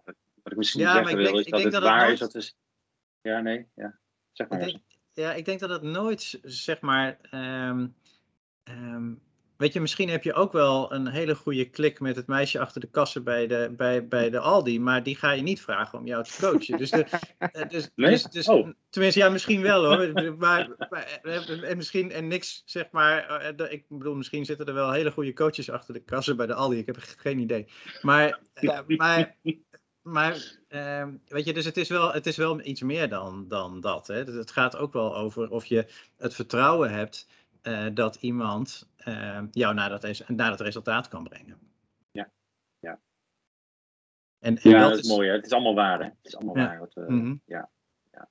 wat ik misschien Ja, zeggen ik wil, denk- is dat het dat het waar nooit- is. Dat is ja, nee, ja. Zeg maar. Ik denk, ja, ik denk dat het nooit, zeg maar. ehm, ehm, weet je, misschien heb je ook wel een hele goede klik met het meisje achter de kassen bij de, bij, bij de Aldi, maar die ga je niet vragen om jou te coachen. Dus, de, eh, dus, Nee? dus, dus Oh. tenminste, ja, misschien wel hoor. Maar, maar eh, en misschien en niks, zeg maar. eh, Ik bedoel, misschien zitten er wel hele goede coaches achter de kassen bij de Aldi. Ik heb geen idee. Maar, maar maar ehm, weet je, dus het is wel, het is wel iets meer dan, dan dat. Hè? Het gaat ook wel over of je het vertrouwen hebt eh, dat iemand ehm, jou naar dat, res- naar dat resultaat kan brengen. Ja, ja. En, en Ja, dat, dat is mooi. Hè? Het is allemaal waar. Hè? Het is allemaal Ja. waar. Wat we, Mhm. ja, ja.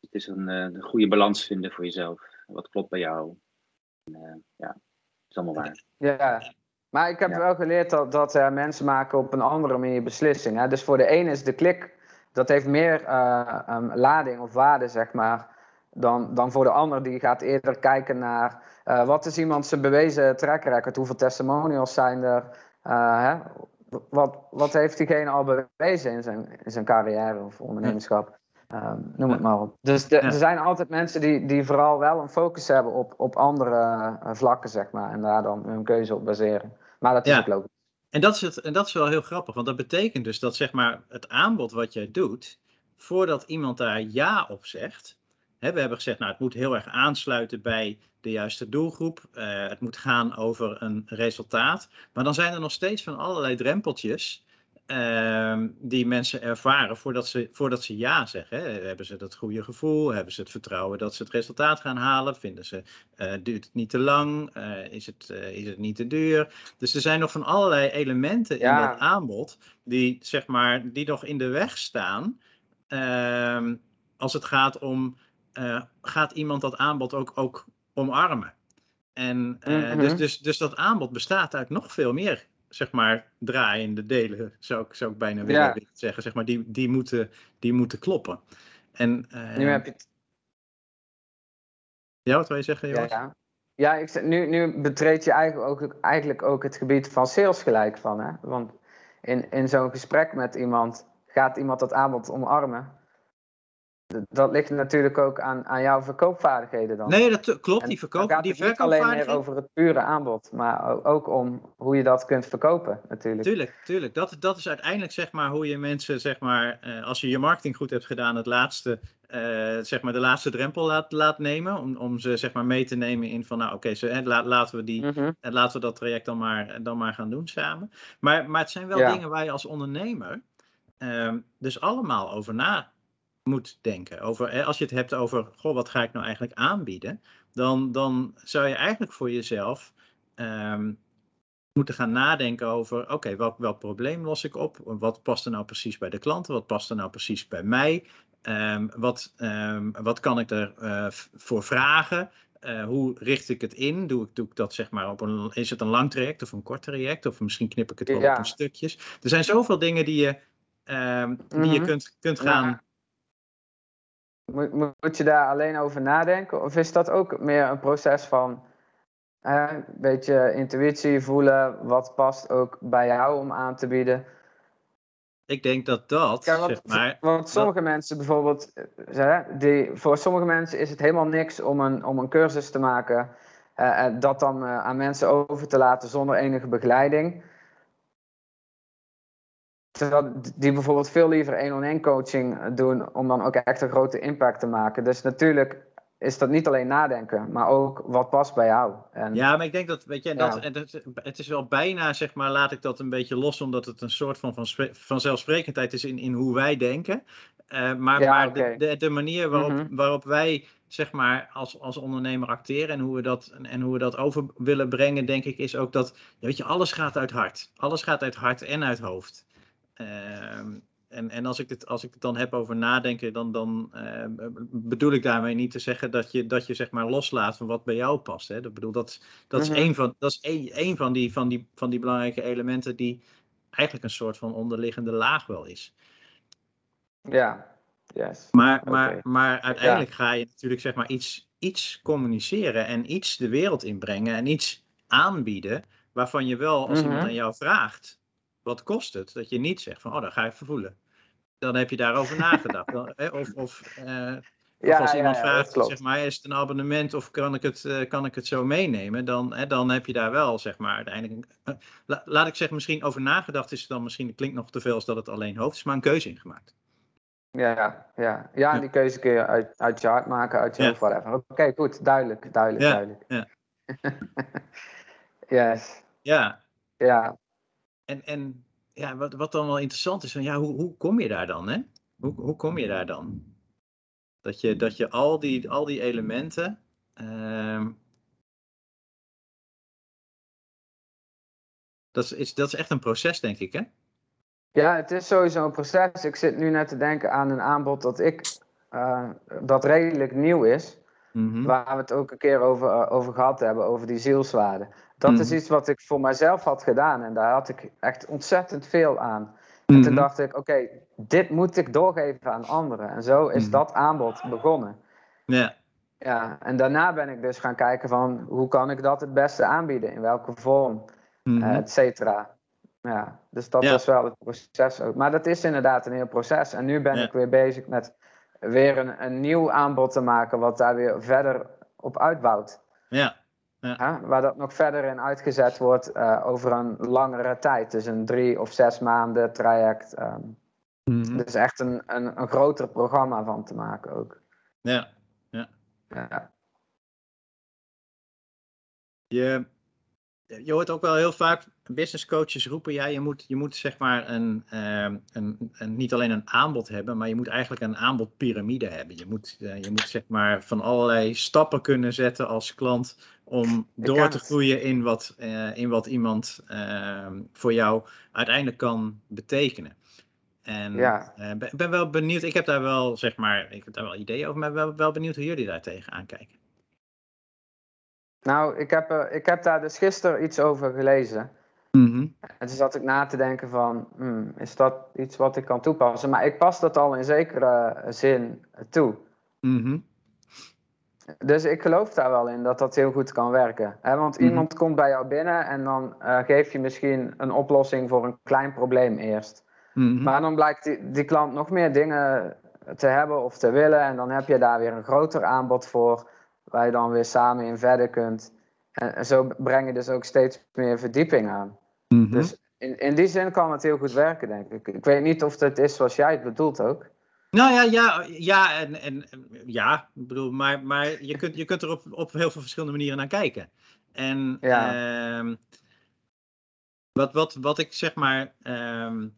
Het is een, eh, een goede balans vinden voor jezelf. Wat klopt bij jou. En, eh, ja, het is allemaal waar. Ja, maar ik heb Ja. wel geleerd dat, dat eh, mensen maken op een andere manier beslissingen. Hè? Dus voor de ene is de klik, dat heeft meer eh, ehm, lading of waarde, zeg maar, dan, dan voor de ander. Die gaat eerder kijken naar eh, wat is iemand zijn bewezen track record, hoeveel testimonials zijn er, eh, hè? Wat, wat heeft diegene al bewezen in zijn, in zijn carrière of ondernemerschap. Ehm, noem het maar op. Dus de- Ja. er zijn altijd mensen die, die vooral wel een focus hebben op, op andere eh, vlakken, zeg maar. En daar dan hun keuze op baseren. Maar dat is Ja. ook logisch. En dat, is het, en dat is wel heel grappig, want dat betekent dus dat zeg maar, het aanbod wat jij doet, voordat iemand daar ja op zegt. We hebben gezegd, nou, het moet heel erg aansluiten bij de juiste doelgroep. Uh, het moet gaan over een resultaat. Maar dan zijn er nog steeds van allerlei drempeltjes uh, die mensen ervaren voordat ze, voordat ze ja zeggen. Hè. Hebben ze dat goede gevoel? Hebben ze het vertrouwen dat ze het resultaat gaan halen? Vinden ze, uh, duurt het niet te lang? Uh, is, het, is het niet te duur? Dus er zijn nog van allerlei elementen ja. in dat aanbod die, zeg maar, die nog in de weg staan. Ehm, als het gaat om, gaat iemand dat aanbod ook, ook omarmen? En mm -hmm. dus, dus, dus dat aanbod bestaat uit nog veel meer zeg maar, draaiende delen, zou ik, zou ik bijna willen ja. zeggen. Zeg maar, die, die, moeten, die moeten kloppen. En, uh, nu heb je het... Ja, wat wil je zeggen, Ja, ja. ja ik, nu, nu betreed je eigenlijk ook, eigenlijk ook het gebied van sales gelijk van. Hè? Want in, in zo'n gesprek met iemand gaat iemand dat aanbod omarmen dat ligt natuurlijk ook aan, aan jouw verkoopvaardigheden dan. Nee, dat klopt. Die verkoop, gaat die het niet alleen meer over het pure aanbod, maar ook om hoe je dat kunt verkopen natuurlijk. Tuurlijk, tuurlijk. Dat, dat is uiteindelijk zeg maar hoe je mensen, zeg maar, uh, als je je marketing goed hebt gedaan, het laatste, uh, zeg maar de laatste drempel laat, laat nemen. Om, om ze zeg maar mee te nemen in van, nou oké, okay, laten, we die, mm -hmm. laten we dat traject dan maar, dan maar gaan doen samen. Maar, maar het zijn wel ja. dingen waar je als ondernemer uh, dus allemaal over na moet denken. Over, als je het hebt over, goh, wat ga ik nou eigenlijk aanbieden? Dan, dan zou je eigenlijk voor jezelf um, moeten gaan nadenken over, oké, okay, welk, welk probleem los ik op? Wat past er nou precies bij de klanten? Wat past er nou precies bij mij? Um, wat, um, wat kan ik ervoor uh, voor vragen? Uh, hoe richt ik het in? Doe ik, doe ik dat zeg maar op een, is het een lang traject of een kort traject? Of misschien knip ik het wel ja. op in stukjes. Er zijn zoveel dingen die je, um, die mm -hmm. je kunt, kunt gaan ja. Moet, moet je daar alleen over nadenken? Of is dat ook meer een proces van eh, een beetje intuïtie voelen, wat past ook bij jou om aan te bieden? Ik denk dat dat, ja, want, zeg maar... Want sommige dat... mensen bijvoorbeeld, uh, die, voor sommige mensen is het helemaal niks om een, om een cursus te maken uh, en dat dan aan mensen over te laten zonder enige begeleiding. Terwijl die bijvoorbeeld veel liever één-on-één coaching doen om dan ook echt een grote impact te maken. Dus natuurlijk is dat niet alleen nadenken, maar ook wat past bij jou. En, ja, maar ik denk dat, weet je, dat, ja. dat, het is wel bijna, zeg maar, laat ik dat een beetje los, omdat het een soort van, van vanzelfsprekendheid is in, in hoe wij denken. Uh, maar ja, maar okay. de, de, de, manier waarop, mm -hmm. waarop wij, zeg maar, als, als ondernemer acteren en hoe, we dat, en hoe we dat over willen brengen, denk ik, is ook dat, weet je, alles gaat uit hart. Alles gaat uit hart en uit hoofd. Uh, en, en als, ik het, als ik het dan heb over nadenken, dan, dan uh, bedoel ik daarmee niet te zeggen dat je, dat je zeg maar loslaat van wat bij jou past. Hè? Dat, bedoel, dat, dat is, mm -hmm. een, van, dat is een, een van, die, van, die, van die belangrijke elementen die eigenlijk een soort van onderliggende laag wel is. Ja, yes. Maar, maar, okay. maar uiteindelijk ja. ga je natuurlijk zeg maar iets, iets communiceren en iets de wereld inbrengen en iets aanbieden waarvan je wel, als mm -hmm. iemand aan jou vraagt, wat kost het? Dat je niet zegt van, oh, dan ga je vervoelen. Dan heb je daarover nagedacht. Dan, of, of, uh, ja, of als iemand ja, ja, vraagt, zeg maar, is het een abonnement of kan ik het, uh, kan ik het zo meenemen? Dan, hè, dan heb je daar wel, zeg maar, uiteindelijk... Uh, la, laat ik zeggen, misschien over nagedacht is het dan misschien, het klinkt nog te veel als dat het alleen hoofd is, maar een keuze ingemaakt. Ja, ja. ja, en die keuze kun je uit, uit je hart maken, uit je hoofd, whatever. Oké, okay, goed, duidelijk, duidelijk, duidelijk. Ja. yes. Ja. Ja, en, en ja, wat, wat dan wel interessant is, van, ja, hoe, hoe kom je daar dan? Hè? Hoe, hoe kom je daar dan? Dat je, dat je al, die, al die elementen. Uh, dat, is, dat is echt een proces, denk ik, hè? Ja, het is sowieso een proces. Ik zit nu net te denken aan een aanbod dat ik. Uh, dat redelijk nieuw is. Mm -hmm. Waar we het ook een keer over, uh, over gehad hebben, over die zielswaarde. Dat mm. is iets wat ik voor mezelf had gedaan en daar had ik echt ontzettend veel aan. Mm. En toen Mhm. dacht ik, oké, dit moet ik doorgeven aan anderen. En zo is Mhm. dat aanbod begonnen. Ja, Ja, en daarna ben ik dus gaan kijken van hoe kan ik dat het beste aanbieden, in welke vorm, Mhm. eh, et cetera. Ja, dus dat Ja. was wel het proces ook. Maar dat is inderdaad een heel proces. En nu ben Ja. ik weer bezig met weer een, een nieuw aanbod te maken, wat daar weer verder op uitbouwt. ja, Hè? Waar dat nog verder in uitgezet wordt eh, over een langere tijd. Dus een drie of zes maanden traject. ehm, Mhm. Dus echt een, een, een groter programma van te maken ook. Ja. Ja. Je, je hoort ook wel heel vaak business coaches roepen, ja, je moet, je moet zeg maar een, ehm, een, een, niet alleen een aanbod hebben, maar je moet eigenlijk een aanbodpyramide hebben. Je moet, eh, je moet zeg maar van allerlei stappen kunnen zetten als klant om door te groeien in wat, eh, in wat iemand ehm, voor jou uiteindelijk kan betekenen. En Ja. eh, ben, ben wel benieuwd, ik heb daar wel zeg maar, ik heb daar wel ideeën over, maar wel, wel benieuwd hoe jullie daar tegenaan kijken. Nou, ik heb, er, ik heb daar dus gisteren iets over gelezen. Mhm. En toen zat ik na te denken van, hmm, is dat iets wat ik kan toepassen? Maar ik pas dat al in zekere zin toe. Mhm. Dus ik geloof daar wel in dat dat heel goed kan werken. Hè, want Mhm. iemand komt bij jou binnen en dan eh, geef je misschien een oplossing voor een klein probleem eerst. Mhm. Maar dan blijkt die, die klant nog meer dingen te hebben of te willen. En dan heb je daar weer een groter aanbod voor, waar je dan weer samen in verder kunt. En, en zo breng je dus ook steeds meer verdieping aan. Mhm. Dus in, in die zin kan het heel goed werken, denk ik. Ik weet niet of het is zoals jij het bedoelt ook. Nou ja, ja, ja, en, en ja, ik bedoel, maar, maar je kunt, je kunt er op, op heel veel verschillende manieren naar kijken. En Ja. ehm, wat, wat, wat ik zeg maar, ehm,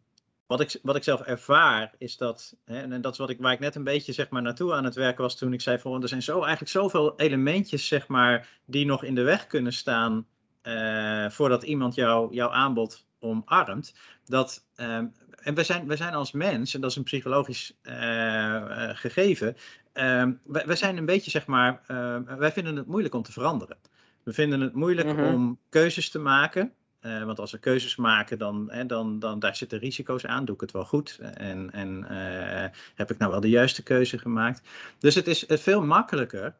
wat, ik, wat ik zelf ervaar, is dat, hè, en dat is wat ik, waar ik net een beetje zeg maar naartoe aan het werken was toen ik zei van, er zijn zo, eigenlijk zoveel elementjes zeg maar, die nog in de weg kunnen staan eh, voordat iemand jou, jouw aanbod omarmt. Dat, ehm, en we zijn, we zijn als mens, en dat is een psychologisch eh, eh, gegeven, ehm, wij, wij zijn een beetje, zeg maar, ehm, wij vinden het moeilijk om te veranderen. We vinden het moeilijk Mhm. om keuzes te maken. Eh, want als we keuzes maken, dan, hè, dan, dan daar zitten risico's aan. Doe ik het wel goed? En, en eh, heb ik nou wel de juiste keuze gemaakt? Dus het is eh, veel makkelijker.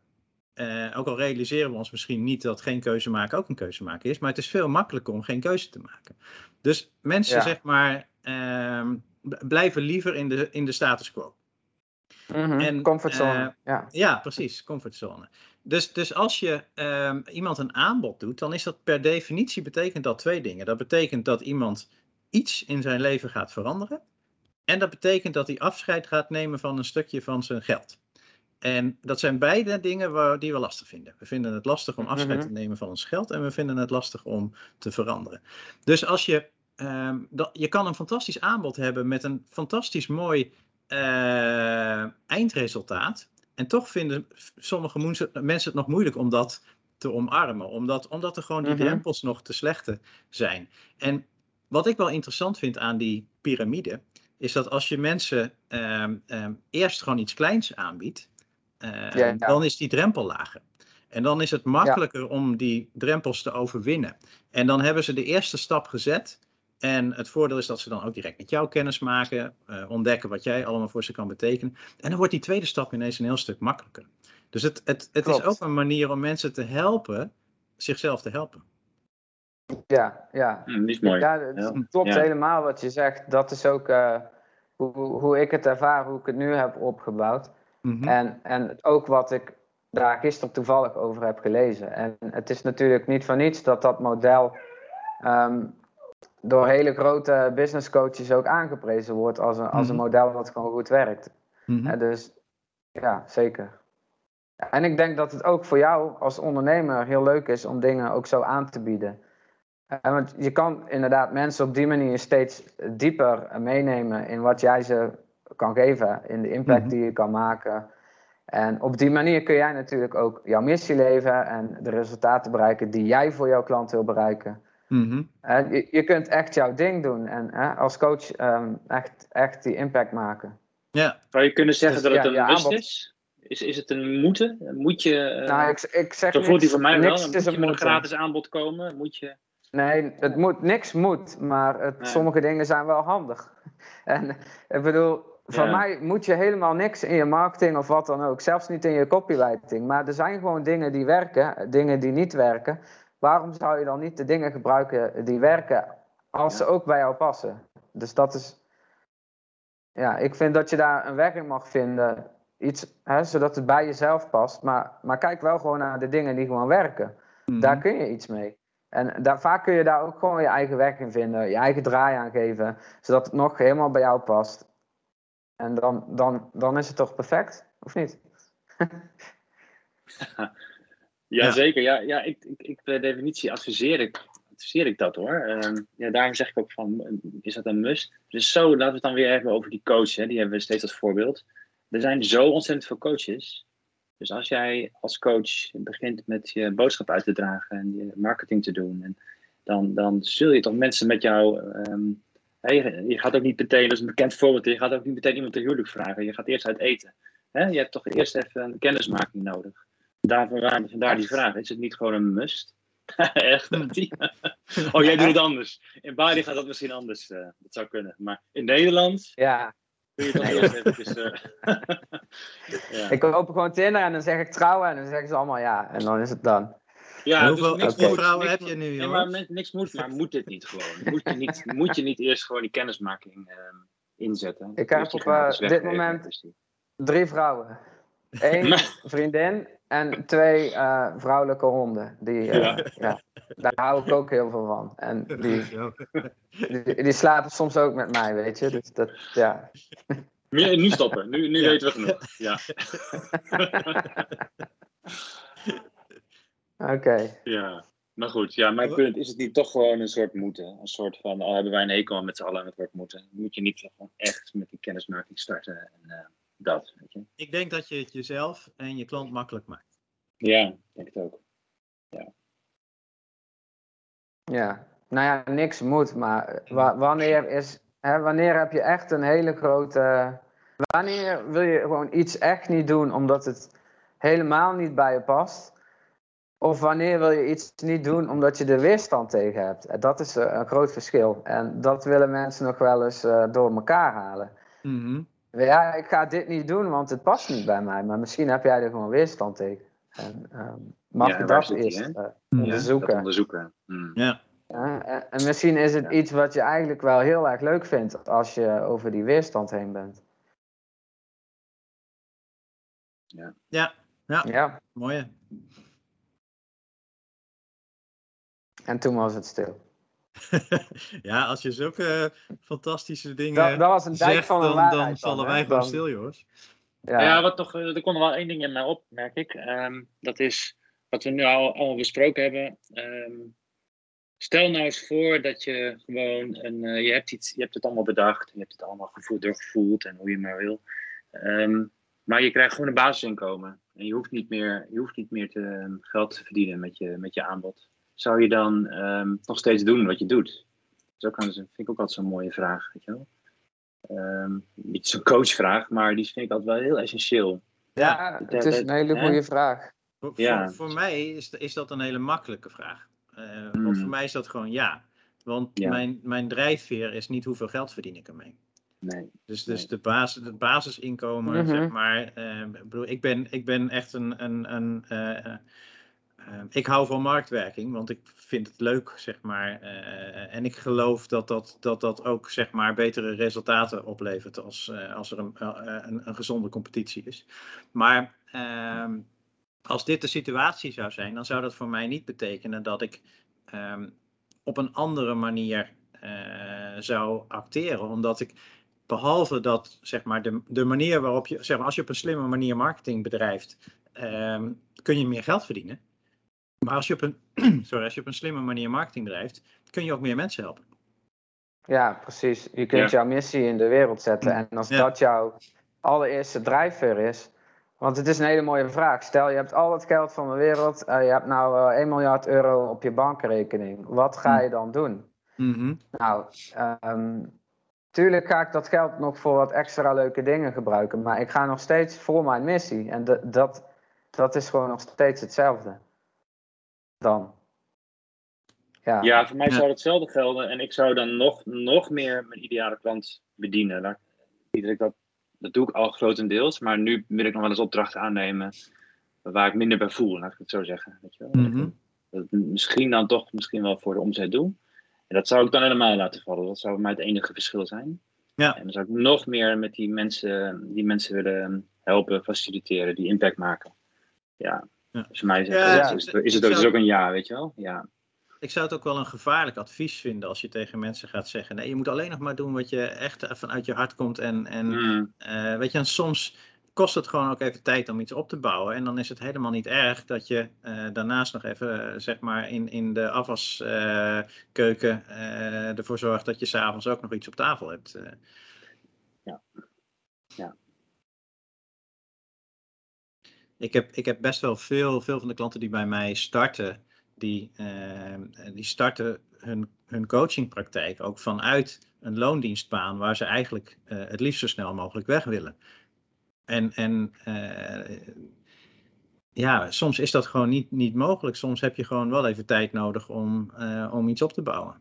ook al realiseren we ons misschien niet dat geen keuze maken ook een keuze maken is. Maar het is veel makkelijker om geen keuze te maken. Dus mensen, Ja. zeg maar, ehm, blijven liever in de, in de status quo. Mhm, En, Comfortzone, eh, ja. Ja, precies, comfortzone. Dus, dus als je ehm, iemand een aanbod doet, dan is dat per definitie betekent dat twee dingen. Dat betekent dat iemand iets in zijn leven gaat veranderen. En dat betekent dat hij afscheid gaat nemen van een stukje van zijn geld. En dat zijn beide dingen waar, die we lastig vinden. We vinden het lastig om afscheid Mhm. te nemen van ons geld en we vinden het lastig om te veranderen. Dus als je, ehm, dat, je kan een fantastisch aanbod hebben met een fantastisch mooi eh, eindresultaat. En toch vinden sommige mensen het nog moeilijk om dat te omarmen. Omdat, omdat er gewoon die Mhm. drempels nog te slechte zijn. En wat ik wel interessant vind aan die piramide, is dat als je mensen ehm, ehm, eerst gewoon iets kleins aanbiedt, eh, Ja, ja. dan is die drempel lager. En dan is het makkelijker om die drempels te overwinnen. En dan hebben ze de eerste stap gezet. En het voordeel is dat ze dan ook direct met jou kennis maken, eh, ontdekken wat jij allemaal voor ze kan betekenen. En dan wordt die tweede stap ineens een heel stuk makkelijker. Dus het, het, het is ook een manier om mensen te helpen, zichzelf te helpen. Ja, ja. Hm, is mooi. Ja, het Ja. klopt Ja. helemaal wat je zegt. Dat is ook eh, hoe, hoe ik het ervaar, hoe ik het nu heb opgebouwd. Mhm. En, en ook wat ik daar gisteren toevallig over heb gelezen. En het is natuurlijk niet voor niets dat dat model ehm, door hele grote business coaches ook aangeprezen wordt als een, als een Mhm. model dat gewoon goed werkt. Mhm. Dus ja, zeker. En ik denk dat het ook voor jou als ondernemer heel leuk is om dingen ook zo aan te bieden. En want je kan inderdaad mensen op die manier steeds dieper meenemen in wat jij ze kan geven, in de impact Mhm. die je kan maken. En op die manier kun jij natuurlijk ook jouw missie leven en de resultaten bereiken die jij voor jouw klant wil bereiken. Mhm. Je, je kunt echt jouw ding doen en hè, als coach ehm, echt, echt die impact maken. Ja, Zou je kunnen zeggen Dus dat het ja, een must aanbod- is? is? Is het een moeten? Moet je, eh, nou, ik, ik zeg zo voelt die niks, voor mij wel. niks Moet je een met een moeten. gratis aanbod komen? Moet je... Nee, het moet, niks moet, maar het, sommige dingen zijn wel handig. En ik bedoel, van Ja. mij moet je helemaal niks in je marketing of wat dan ook, zelfs niet in je copywriting. Maar er zijn gewoon dingen die werken, dingen die niet werken. Waarom zou je dan niet de dingen gebruiken die werken, als Ja. ze ook bij jou passen? Dus dat is, ja, ik vind dat je daar een weg in mag vinden, iets, hè, zodat het bij jezelf past. Maar, maar kijk wel gewoon naar de dingen die gewoon werken. Mhm. Daar kun je iets mee. En daar, vaak kun je daar ook gewoon je eigen weg in vinden, je eigen draai aan geven, zodat het nog helemaal bij jou past. En dan, dan, dan is het toch perfect, of niet? Ja, Ja. zeker. Ja, ja ik, ik, ik, per definitie adviseer ik, adviseer ik dat hoor. Ehm, ja, daarom zeg ik ook van, is dat een must? Dus zo, laten we het dan weer hebben over die coach. Hè? Die hebben we steeds als voorbeeld. Er zijn zo ontzettend veel coaches. Dus als jij als coach begint met je boodschap uit te dragen en je marketing te doen, en dan, dan zul je toch mensen met jou. ehm, je, gaat ook niet meteen, dat is een bekend voorbeeld, je gaat ook niet meteen iemand te huwelijk vragen. Je gaat eerst uit eten. Hè? Je hebt toch eerst even een kennismaking nodig. Daarvoor, vandaar die vraag. Is het niet gewoon een must? Echt? oh, jij doet het anders. In Bali gaat dat misschien anders. eh, dat zou kunnen. Maar in Nederland Ja, kun je toch eerst even... eh, ja. ik open gewoon Tinder en dan zeg ik trouwen en dan zeggen ze allemaal ja. En dan is het dan. Ja, Hoeveel dus niks moet, vrouwen niks heb je nu, Nee, maar niks moet, maar moet dit niet gewoon? Moet je niet, moet je niet eerst gewoon die kennismaking ehm, inzetten? Ik heb op, eh, dit moment- dus Drie vrouwen. Eén vriendin en twee eh, vrouwelijke honden. Die, eh, Ja. ja. daar hou ik ook heel veel van. En die, die, die slapen soms ook met mij, weet je. Dus dat, ja. Nu, nu stoppen, nu, nu Ja. weten we genoeg. Ja. Oké. ja, maar goed, ja, mijn punt is het niet toch gewoon een soort moeten? Een soort van, al hebben wij een hekel aan met z'n allen aan het woord moeten, moet je niet gewoon echt met die kennismaking starten en eh, dat, weet je? Ik denk dat je het jezelf en je klant makkelijk maakt. Ja, ik denk het ook. Ja. Nou ja, niks moet, maar wa- wanneer is... Hè, wanneer heb je echt een hele grote... Wanneer wil je gewoon iets echt niet doen omdat het helemaal niet bij je past? Of wanneer wil je iets niet doen omdat je er weerstand tegen hebt? En Dat is eh, een groot verschil. En dat willen mensen nog wel eens eh, door elkaar halen. Mhm. Ja, ik ga dit niet doen, want het past niet bij mij. Maar misschien heb jij er gewoon weerstand tegen. En ehm, mag Ja, je dat die, eh, Ja, Dat onderzoeken? onderzoeken. Hmm. Ja. Ja, en, en misschien is het Ja. iets wat je eigenlijk wel heel erg leuk vindt als je over die weerstand heen bent. Ja, ja, Ja, mooi. en toen was het stil. ja, als je zulke fantastische dingen Dat, dat was een dijk zegt, van dan, waarheid. dan vallen wij gewoon stil, jongens. Ja, Ja, wat toch, eh, er komt nog wel één ding in mij op, merk ik. Ehm, dat is wat we nu al allemaal besproken hebben. Ehm, stel nou eens voor dat je gewoon een, eh, je, hebt iets, je hebt het allemaal bedacht, je hebt het allemaal gevoeld, doorgevoeld en hoe je maar wil. Ehm, maar je krijgt gewoon een basisinkomen. En je hoeft niet meer, je hoeft niet meer te, geld te verdienen met je, met je aanbod. Zou je dan ehm, nog steeds doen wat je doet? Zo kan, vind ik ook altijd zo'n mooie vraag. Weet je wel? Ehm, niet zo'n coachvraag, maar die vind ik altijd wel heel essentieel. ja, het is een hele Hè? goede vraag. Voor, Ja. voor, voor mij is, is dat een hele makkelijke vraag. Eh, Mm. Want voor mij is dat gewoon ja. Want Ja. Mijn, mijn drijfveer is niet hoeveel geld verdien ik ermee. Nee. Dus, dus Nee. de basis, het basisinkomen, Mhm. zeg maar. eh, ik bedoel, ik, ben, ik ben echt een. een, een eh, ik hou van marktwerking, want ik vind het leuk, zeg maar. eh, en ik geloof dat dat, dat dat ook, zeg maar, betere resultaten oplevert als, eh, als er een, eh, een, een gezonde competitie is. Maar ehm, als dit de situatie zou zijn, dan zou dat voor mij niet betekenen dat ik ehm, op een andere manier zou acteren. Omdat ik, behalve dat zeg maar, de, de manier waarop je, zeg maar, als je op een slimme manier marketing bedrijft, ehm, kun je meer geld verdienen. Maar als je, op een, sorry, als je op een slimme manier marketing bedrijft, kun je ook meer mensen helpen. Ja, precies. Je kunt Ja. jouw missie in de wereld zetten. En als Ja. dat jouw allereerste drijfveer is. Want het is een hele mooie vraag. Stel, je hebt al het geld van de wereld. eh, je hebt nou eh 1 miljard euro op je bankrekening. Wat ga Hm. je dan doen? Mhm. Nou, ehm, tuurlijk ga ik dat geld nog voor wat extra leuke dingen gebruiken. Maar ik ga nog steeds voor mijn missie. En dat, dat is gewoon nog steeds hetzelfde. Dan. Ja. Ja, voor mij zou hetzelfde gelden. En ik zou dan nog, nog meer mijn ideale klant bedienen. Dat, dat, doe ik al grotendeels. Maar nu wil ik nog wel eens opdrachten aannemen waar ik minder bij voel, laat ik het zo zeggen. Weet je wel? Mhm. Dat misschien dan toch misschien wel voor de omzet doe. En dat zou ik dan helemaal laten vallen. Dat zou voor mij het enige verschil zijn. Ja. En dan zou ik nog meer met die mensen, die mensen willen helpen, faciliteren, die impact maken. Ja. Ja. Dus voor mij is, Ja, is, is, het, is, het, ook een ja, weet je wel? Ja. ik zou het ook wel een gevaarlijk advies vinden als je tegen mensen gaat zeggen: nee, je moet alleen nog maar doen wat je echt vanuit je hart komt. En, en Mm. eh, weet je, en soms kost het gewoon ook even tijd om iets op te bouwen. En dan is het helemaal niet erg dat je eh, daarnaast nog even, eh, zeg maar, in, in de afwaskeuken eh, ervoor zorgt dat je s'avonds ook nog iets op tafel hebt. eh. Ja. Ik heb, ik heb best wel veel, veel van de klanten die bij mij starten, die, eh, die starten hun, hun coachingpraktijk ook vanuit een loondienstbaan waar ze eigenlijk eh, het liefst zo snel mogelijk weg willen. En, en eh, ja, soms is dat gewoon niet, niet mogelijk. Soms heb je gewoon wel even tijd nodig om, eh, om iets op te bouwen.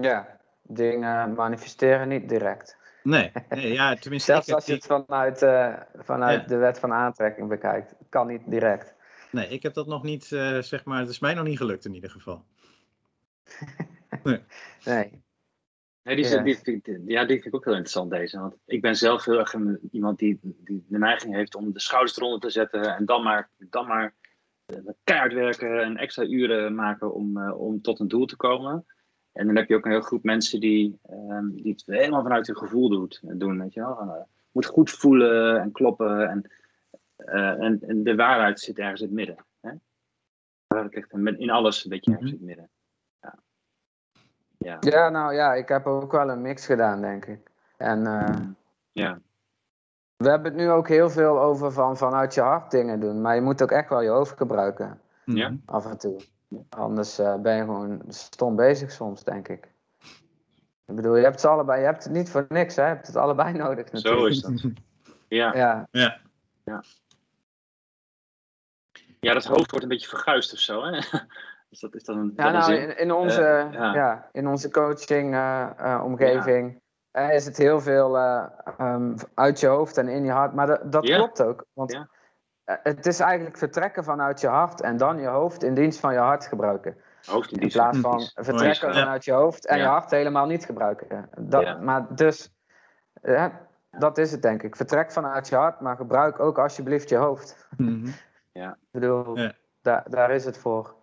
Ja, dingen manifesteren niet direct. Nee, nee ja, tenminste. Zelfs ik heb als je het vanuit, eh, vanuit Ja. de wet van aantrekking bekijkt. Kan niet direct. nee, ik heb dat nog niet, eh, zeg maar, het is mij nog niet gelukt in ieder geval. Nee. Nee, die, is- Ja. die, vind ik- ja, die vind ik ook heel interessant deze. Want ik ben zelf heel erg een, iemand die, die de neiging heeft om de schouders eronder te zetten. En dan maar, dan maar eh, keihard werken en extra uren maken om, eh, om tot een doel te komen. En dan heb je ook een heel groep mensen die, ehm, die het helemaal vanuit hun gevoel doet, doen. Weet je wel? Eh, moet goed voelen en kloppen. En, eh, en, en de waarheid zit ergens in het midden. Hè? In alles een beetje ergens in het midden. Ja. Ja. Ja, nou ja, ik heb ook wel een mix gedaan, denk ik. En eh, Ja. we hebben het nu ook heel veel over van vanuit je hart dingen doen. Maar je moet ook echt wel je hoofd gebruiken, Ja. Mhm. af en toe. Anders eh, ben je gewoon stom bezig soms, denk ik. Ik bedoel, je hebt het allebei, je hebt het niet voor niks, hè? Je hebt het allebei nodig natuurlijk. Zo is dat. Ja. Ja, ja, dat hoofd wordt een beetje verguisd of zo. Hè? Is dat, is dat een, ja nou, in, in onze, Eh, ja. ja. in onze coaching eh, eh, omgeving eh, is het heel veel eh, ehm, uit je hoofd en in je hart. Maar dat, dat Ja. klopt ook. Want Ja. Het is eigenlijk vertrekken vanuit je hart en dan je hoofd in dienst van je hart gebruiken. Hoofd in plaats van vertrekken Ja. vanuit je hoofd en Ja. je hart helemaal niet gebruiken. Dat, Ja. Maar dus, eh, dat is het denk ik. Vertrek vanuit je hart, maar gebruik ook alsjeblieft je hoofd. Mhm. Ik bedoel, Ja. daar, daar is het voor.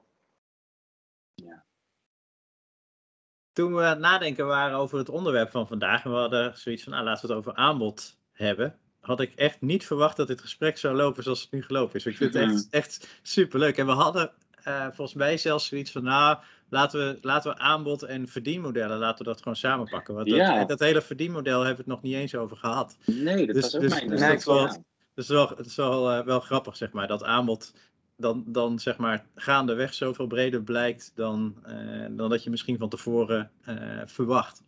Toen we aan het nadenken waren over het onderwerp van vandaag en we hadden zoiets van, nou, laten we het over aanbod hebben, had ik echt niet verwacht dat dit gesprek zou lopen zoals het nu gelopen is. Ik vind het echt, echt superleuk. En we hadden eh, volgens mij zelfs zoiets van, nou, laten we, laten we aanbod en verdienmodellen, laten we dat gewoon samenpakken. Want dat, Ja. dat hele verdienmodel hebben we het nog niet eens over gehad. Nee, dat Dus- was ook dus- mijn dus dat nee, is wel- ja. Dus wel, het is wel, eh, wel grappig, zeg maar, dat aanbod dan, dan zeg maar gaandeweg zoveel breder blijkt dan, eh, dan dat je misschien van tevoren verwacht.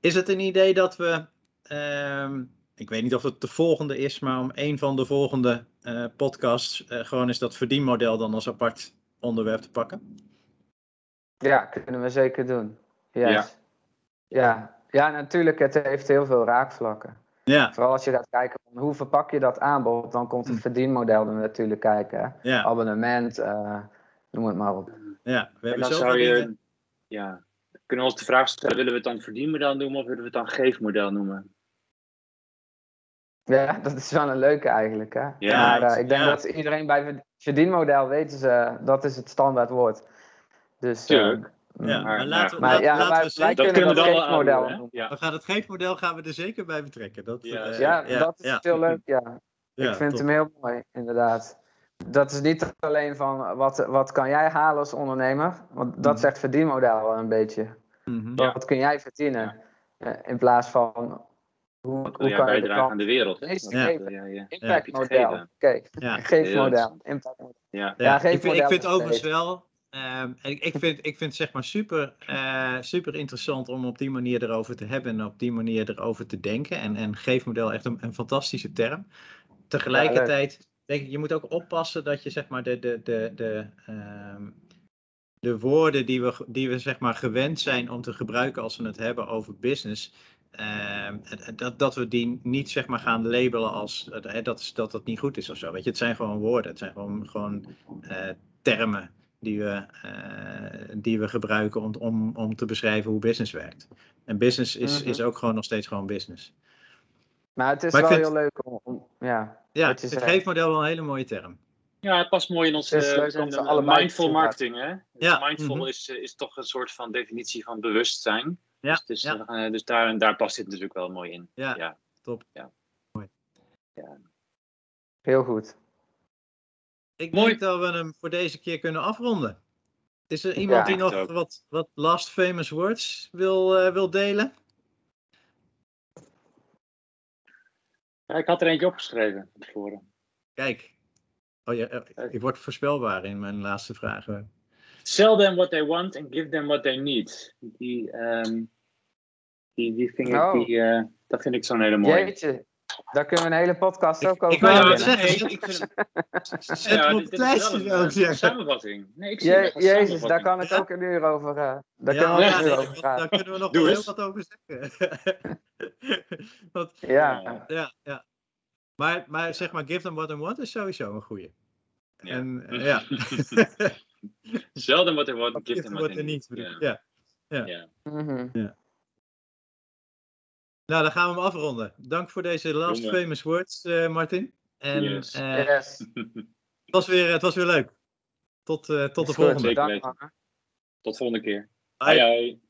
Is het een idee dat we, ehm, ik weet niet of het de volgende is, maar om een van de volgende eh, podcasts eh, gewoon eens dat verdienmodel dan als apart onderwerp te pakken? Ja, kunnen we zeker doen. Yes. Ja. Ja. Ja. natuurlijk, het heeft heel veel raakvlakken. Ja, Vooral als je gaat kijken van hoe verpak je dat aanbod, dan komt het Hm. verdienmodel er natuurlijk kijken. Ja, Abonnement, eh, noem het maar op. ja. We En hebben zou je, ja, kunnen we ons de vraag stellen, willen we het dan verdienmodel noemen of willen we het dan geefmodel noemen? Ja, dat is wel een leuke eigenlijk. Hè? Ja, maar ik- eh, ik denk ja. dat iedereen bij verd- verdienmodel weten ze, dat is het standaard woord. Dus, eh, Tuurlijk. mm, Ja, Maar- maar laten we, Maar laten, ja, laten wij, we wij zeker... Dat kunnen dat we geefmodel. Ja. Gaan het geefmodel gaan we er zeker bij betrekken. Dat, Ja, eh, Ja, dat is ja. heel leuk, ja. Ja, ik vind top. hem heel mooi, inderdaad. Dat is niet alleen van wat, wat kan jij halen als ondernemer, want dat Mhm. zegt verdienmodel wel een beetje. Mhm. Ja. Wat kun jij verdienen? In plaats van hoe, Wat wil jij je de bijdragen aan de wereld? Het Ja. ja. Impactmodel. Oké, Ja. geefmodel. Impactmodel. Ja. Ja, Ja, ik, vind, ik vind overigens wel. ehm, ik, ik, vind, ik vind het zeg maar super, eh, super interessant om op die manier erover te hebben en op die manier erover te denken. En, en geefmodel echt een, een fantastische term. Tegelijkertijd denk ik, je moet ook oppassen dat je zeg maar de, de, de, de, ehm, de woorden die we, die we zeg maar gewend zijn om te gebruiken als we het hebben over business. Ehm, dat, dat we die niet zeg maar gaan labelen als eh, dat, is, dat dat niet goed is of zo. Weet je, het zijn gewoon woorden. Het zijn gewoon, gewoon eh, termen die we, eh, die we gebruiken om, om, om te beschrijven hoe business werkt. En business is, Mhm. is ook gewoon nog steeds gewoon business. Maar het is Maar wel vind- heel leuk om, om- ja. Ja, het zegt. geefmodel wel een hele mooie term. Ja, het past mooi in onze Het uh, mindful marketing. Hè? Dus mindful mhm. is, is toch een soort van definitie van bewustzijn. Ja, Dus, dus, ja. eh, dus daar, en daar past dit natuurlijk wel mooi in. Ja, Ja. top. Heel goed. Ik Mooi. denk dat we hem voor deze keer kunnen afronden. Is er iemand Ja, die nog ook. wat, wat last famous words wil, eh, wil delen? Ja, ik had er eentje opgeschreven van tevoren. Kijk. Oh ja, eh, ik word voorspelbaar in mijn laatste vragen. Sell them what they want and give them what they need. Die, ehm, die, die vind ik, Oh. die, eh, dat vind ik zo'n hele mooie. Jeetje, daar kunnen we een hele podcast ook over ik Ja, net beginnen. zeggen, ik vind, ja, het is lijstje, wel zeggen. samenvatting. Nee, ik zie Je- Jezus, daar kan ik ook een uur over. eh, daar Ja, kunnen we ja, een uur over praten. daar kunnen we nog heel wat over zeggen. Want, Ja, ja, ja. Maar, maar zeg maar, give them what they want is sowieso een goeie. Ja. En, eh, ja. Them what they want, Give them what they need. need. bedoel ik. Ja. Ja. Ja. Nou, dan gaan we hem afronden. Dank voor deze last famous words, eh, Martin. En Yes. eh, yes. het, was weer, het was weer leuk. Tot, eh, tot de volgende. Man. Tot volgende keer. Bye. Hoi.